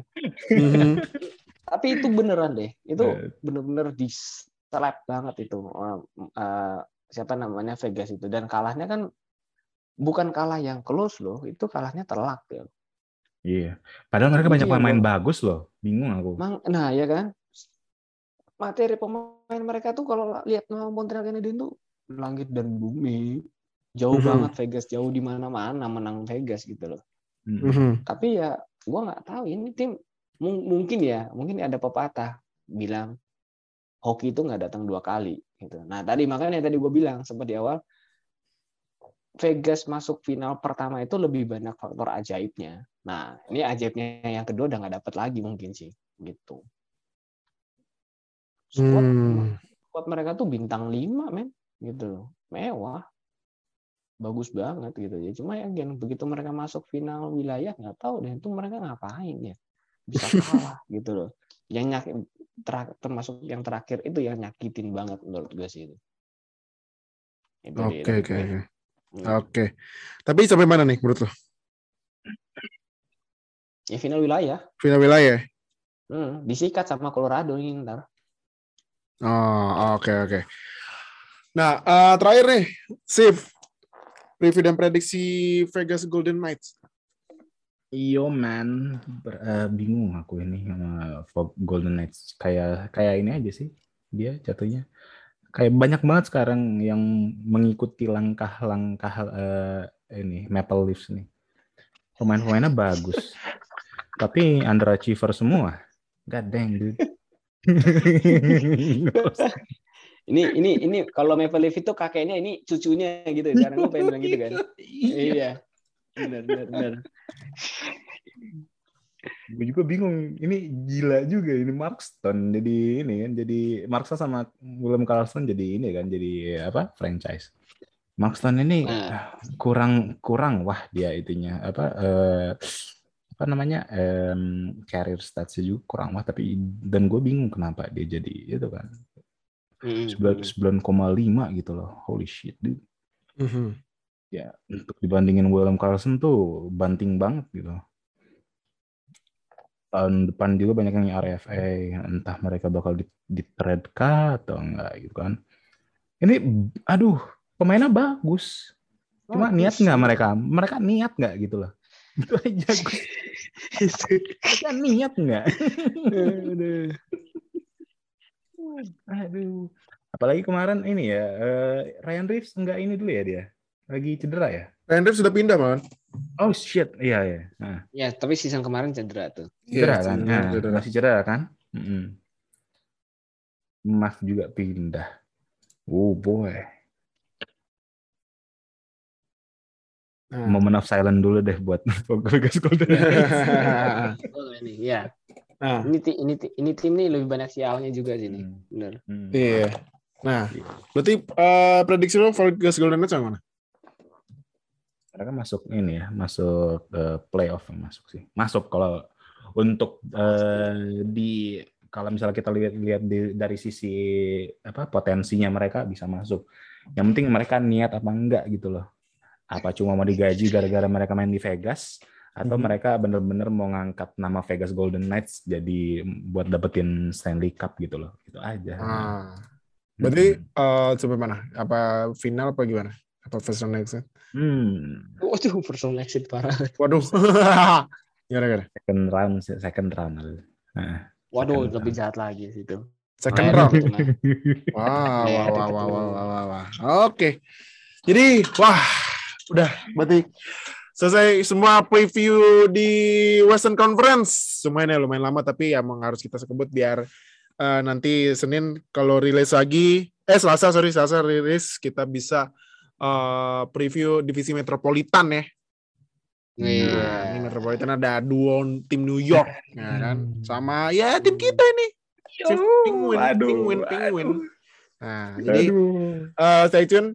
Mhm. tapi itu beneran deh itu Eh. bener-bener di slap banget itu eh, eh, siapa namanya Vegas itu dan kalahnya kan bukan kalah yang close loh itu kalahnya telak ya Iya. Padahal mereka banyak yang pemain gua- bagus loh. Bingung aku. Mang, nah ya kan materi pemain mereka tuh kalau lihat nama Montreal Canadiens tuh langit dan bumi jauh Mhm. banget Vegas jauh di mana-mana menang Vegas gitu loh Mm. Mhm. tapi ya gua nggak tahu ini tim mung- mungkin ya mungkin ada pepatah bilang hoki itu nggak datang dua kali gitu nah tadi makanya tadi gue bilang sempat di awal Vegas masuk final pertama itu lebih banyak faktor ajaibnya nah ini ajaibnya yang kedua udah nggak dapat lagi mungkin sih gitu squad Hmm. squad mereka tuh bintang 5 men gitu loh mewah bagus banget gitu ya cuma ya gen begitu mereka masuk final wilayah nggak tahu deh itu mereka ngapain ya bisa kalah gitu loh yang nyak termasuk yang terakhir itu yang nyakitin banget menurut gue sih itu Itu Oke, oke, oke. Hmm. Oke. Tapi sampai mana nih menurut lo? Ya final wilayah Final wilayah. Hmm, disikat sama Colorado ini ntar Oh, oke oke. Nah, eh, terakhir nih, Sif. Review dan prediksi Vegas Golden Knights. Iyo man, Ber- eh, bingung aku ini sama Fog- Golden Knights. Kayak kayak ini aja sih dia jatuhnya. Kayak banyak banget sekarang yang mengikuti langkah-langkah eh, ini Maple Leafs nih. Pemain-pemainnya bagus, tapi underachiever semua. God dang dude. ini ini ini kalau Maple Leaf itu kakeknya ini cucunya gitu. Sekarang gue pengen bilang gitu kan. Iya. Benar benar benar. Gue juga bingung. Ini gila juga. Ini Markston jadi ini kan jadi Markston sama William Carlson jadi ini kan jadi apa franchise. Markston ini Nah. kurang kurang wah dia itunya. Apa eh, apa namanya em, career statsnya juga kurang wah tapi dan gue bingung kenapa dia jadi itu kan Hmm, 9 9,5 gitu loh holy shit dude. Mhm. ya untuk dibandingin William Carlson tuh banting banget gitu. Tahun depan juga banyak yang RFA, entah mereka bakal di, di trade kah atau enggak gitu kan. Ini aduh, pemainnya bagus. Cuma Bagus. niat nggak mereka? Mereka niat nggak gitu loh. Itu aja gue. Mereka niat nggak? Aduh. Apalagi kemarin ini ya, eh, Ryan Reeves enggak ini dulu ya dia. Lagi cedera ya? Randall sudah pindah, man. Oh shit, iya ya. Nah, ya tapi season kemarin cedera tuh cedera Iya, kan? cedera, Nah, cedera. masih cedera kan? Mm-mm. Mark juga pindah. Oh boy. Nah. Moment of silent dulu deh buat Vegas Golden Knights. Ini ya Nah, ini ini ti- ini tim nih lebih banyak sialnya juga sih nih Hmm. bener Hmm. iya. Nah, berarti eh, prediksi lo Vegas Golden Knights yang mana? Mereka masuk ini ya, masuk eh, playoff masuk sih. Masuk kalau untuk eh, di kalau misalnya kita lihat lihat di- dari sisi apa potensinya mereka bisa masuk. Yang penting mereka niat apa enggak gitu loh. Apa cuma mau digaji gara-gara mereka main di Vegas atau Mhm. mereka bener-bener mau ngangkat nama Vegas Golden Knights jadi buat dapetin Stanley Cup gitu loh. Itu aja. Ah. Berarti Hmm. eh, sampai mana? Apa final apa gimana? Apa first round exit? Hmm. waduh personal exit parah Waduh. Gara-gara. second round second round. Nah. waduh Second lebih jahat lagi sih itu Second round. itu mah. Wah, wah, wah, wah, wah, wah, wah. Oke. Jadi, wah, udah berarti selesai semua preview di Western Conference. Semuanya lumayan lama tapi emang harus kita sekebut biar eh, nanti Senin kalau rilis lagi, eh Selasa sorry Selasa rilis kita bisa eh, preview divisi metropolitan ya. Iya. Nah, ini metropolitan ada dua tim New York, ya kan? Sama ya tim kita ini. Penguin, penguin, penguin. aduh. Nah, jadi Aduh. eh stay tune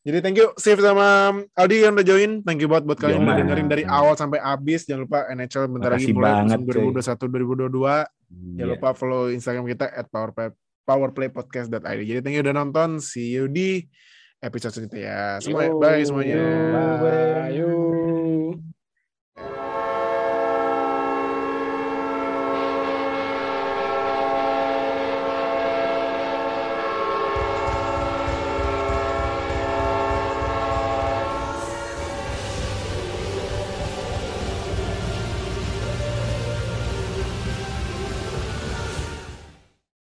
Jadi thank you Steve sama Aldi yang udah join. Thank you buat buat kalian Yo, yang udah dengerin dari awal sampai habis. Jangan lupa NHL bentar lagi mulai banget, musim 2021 2022. Jangan Iya. lupa follow Instagram kita at powerplay, powerplaypodcast.id. Jadi thank you udah nonton. See you di episode selanjutnya ya. Semua, Yo. bye semuanya. Bye. Ayo.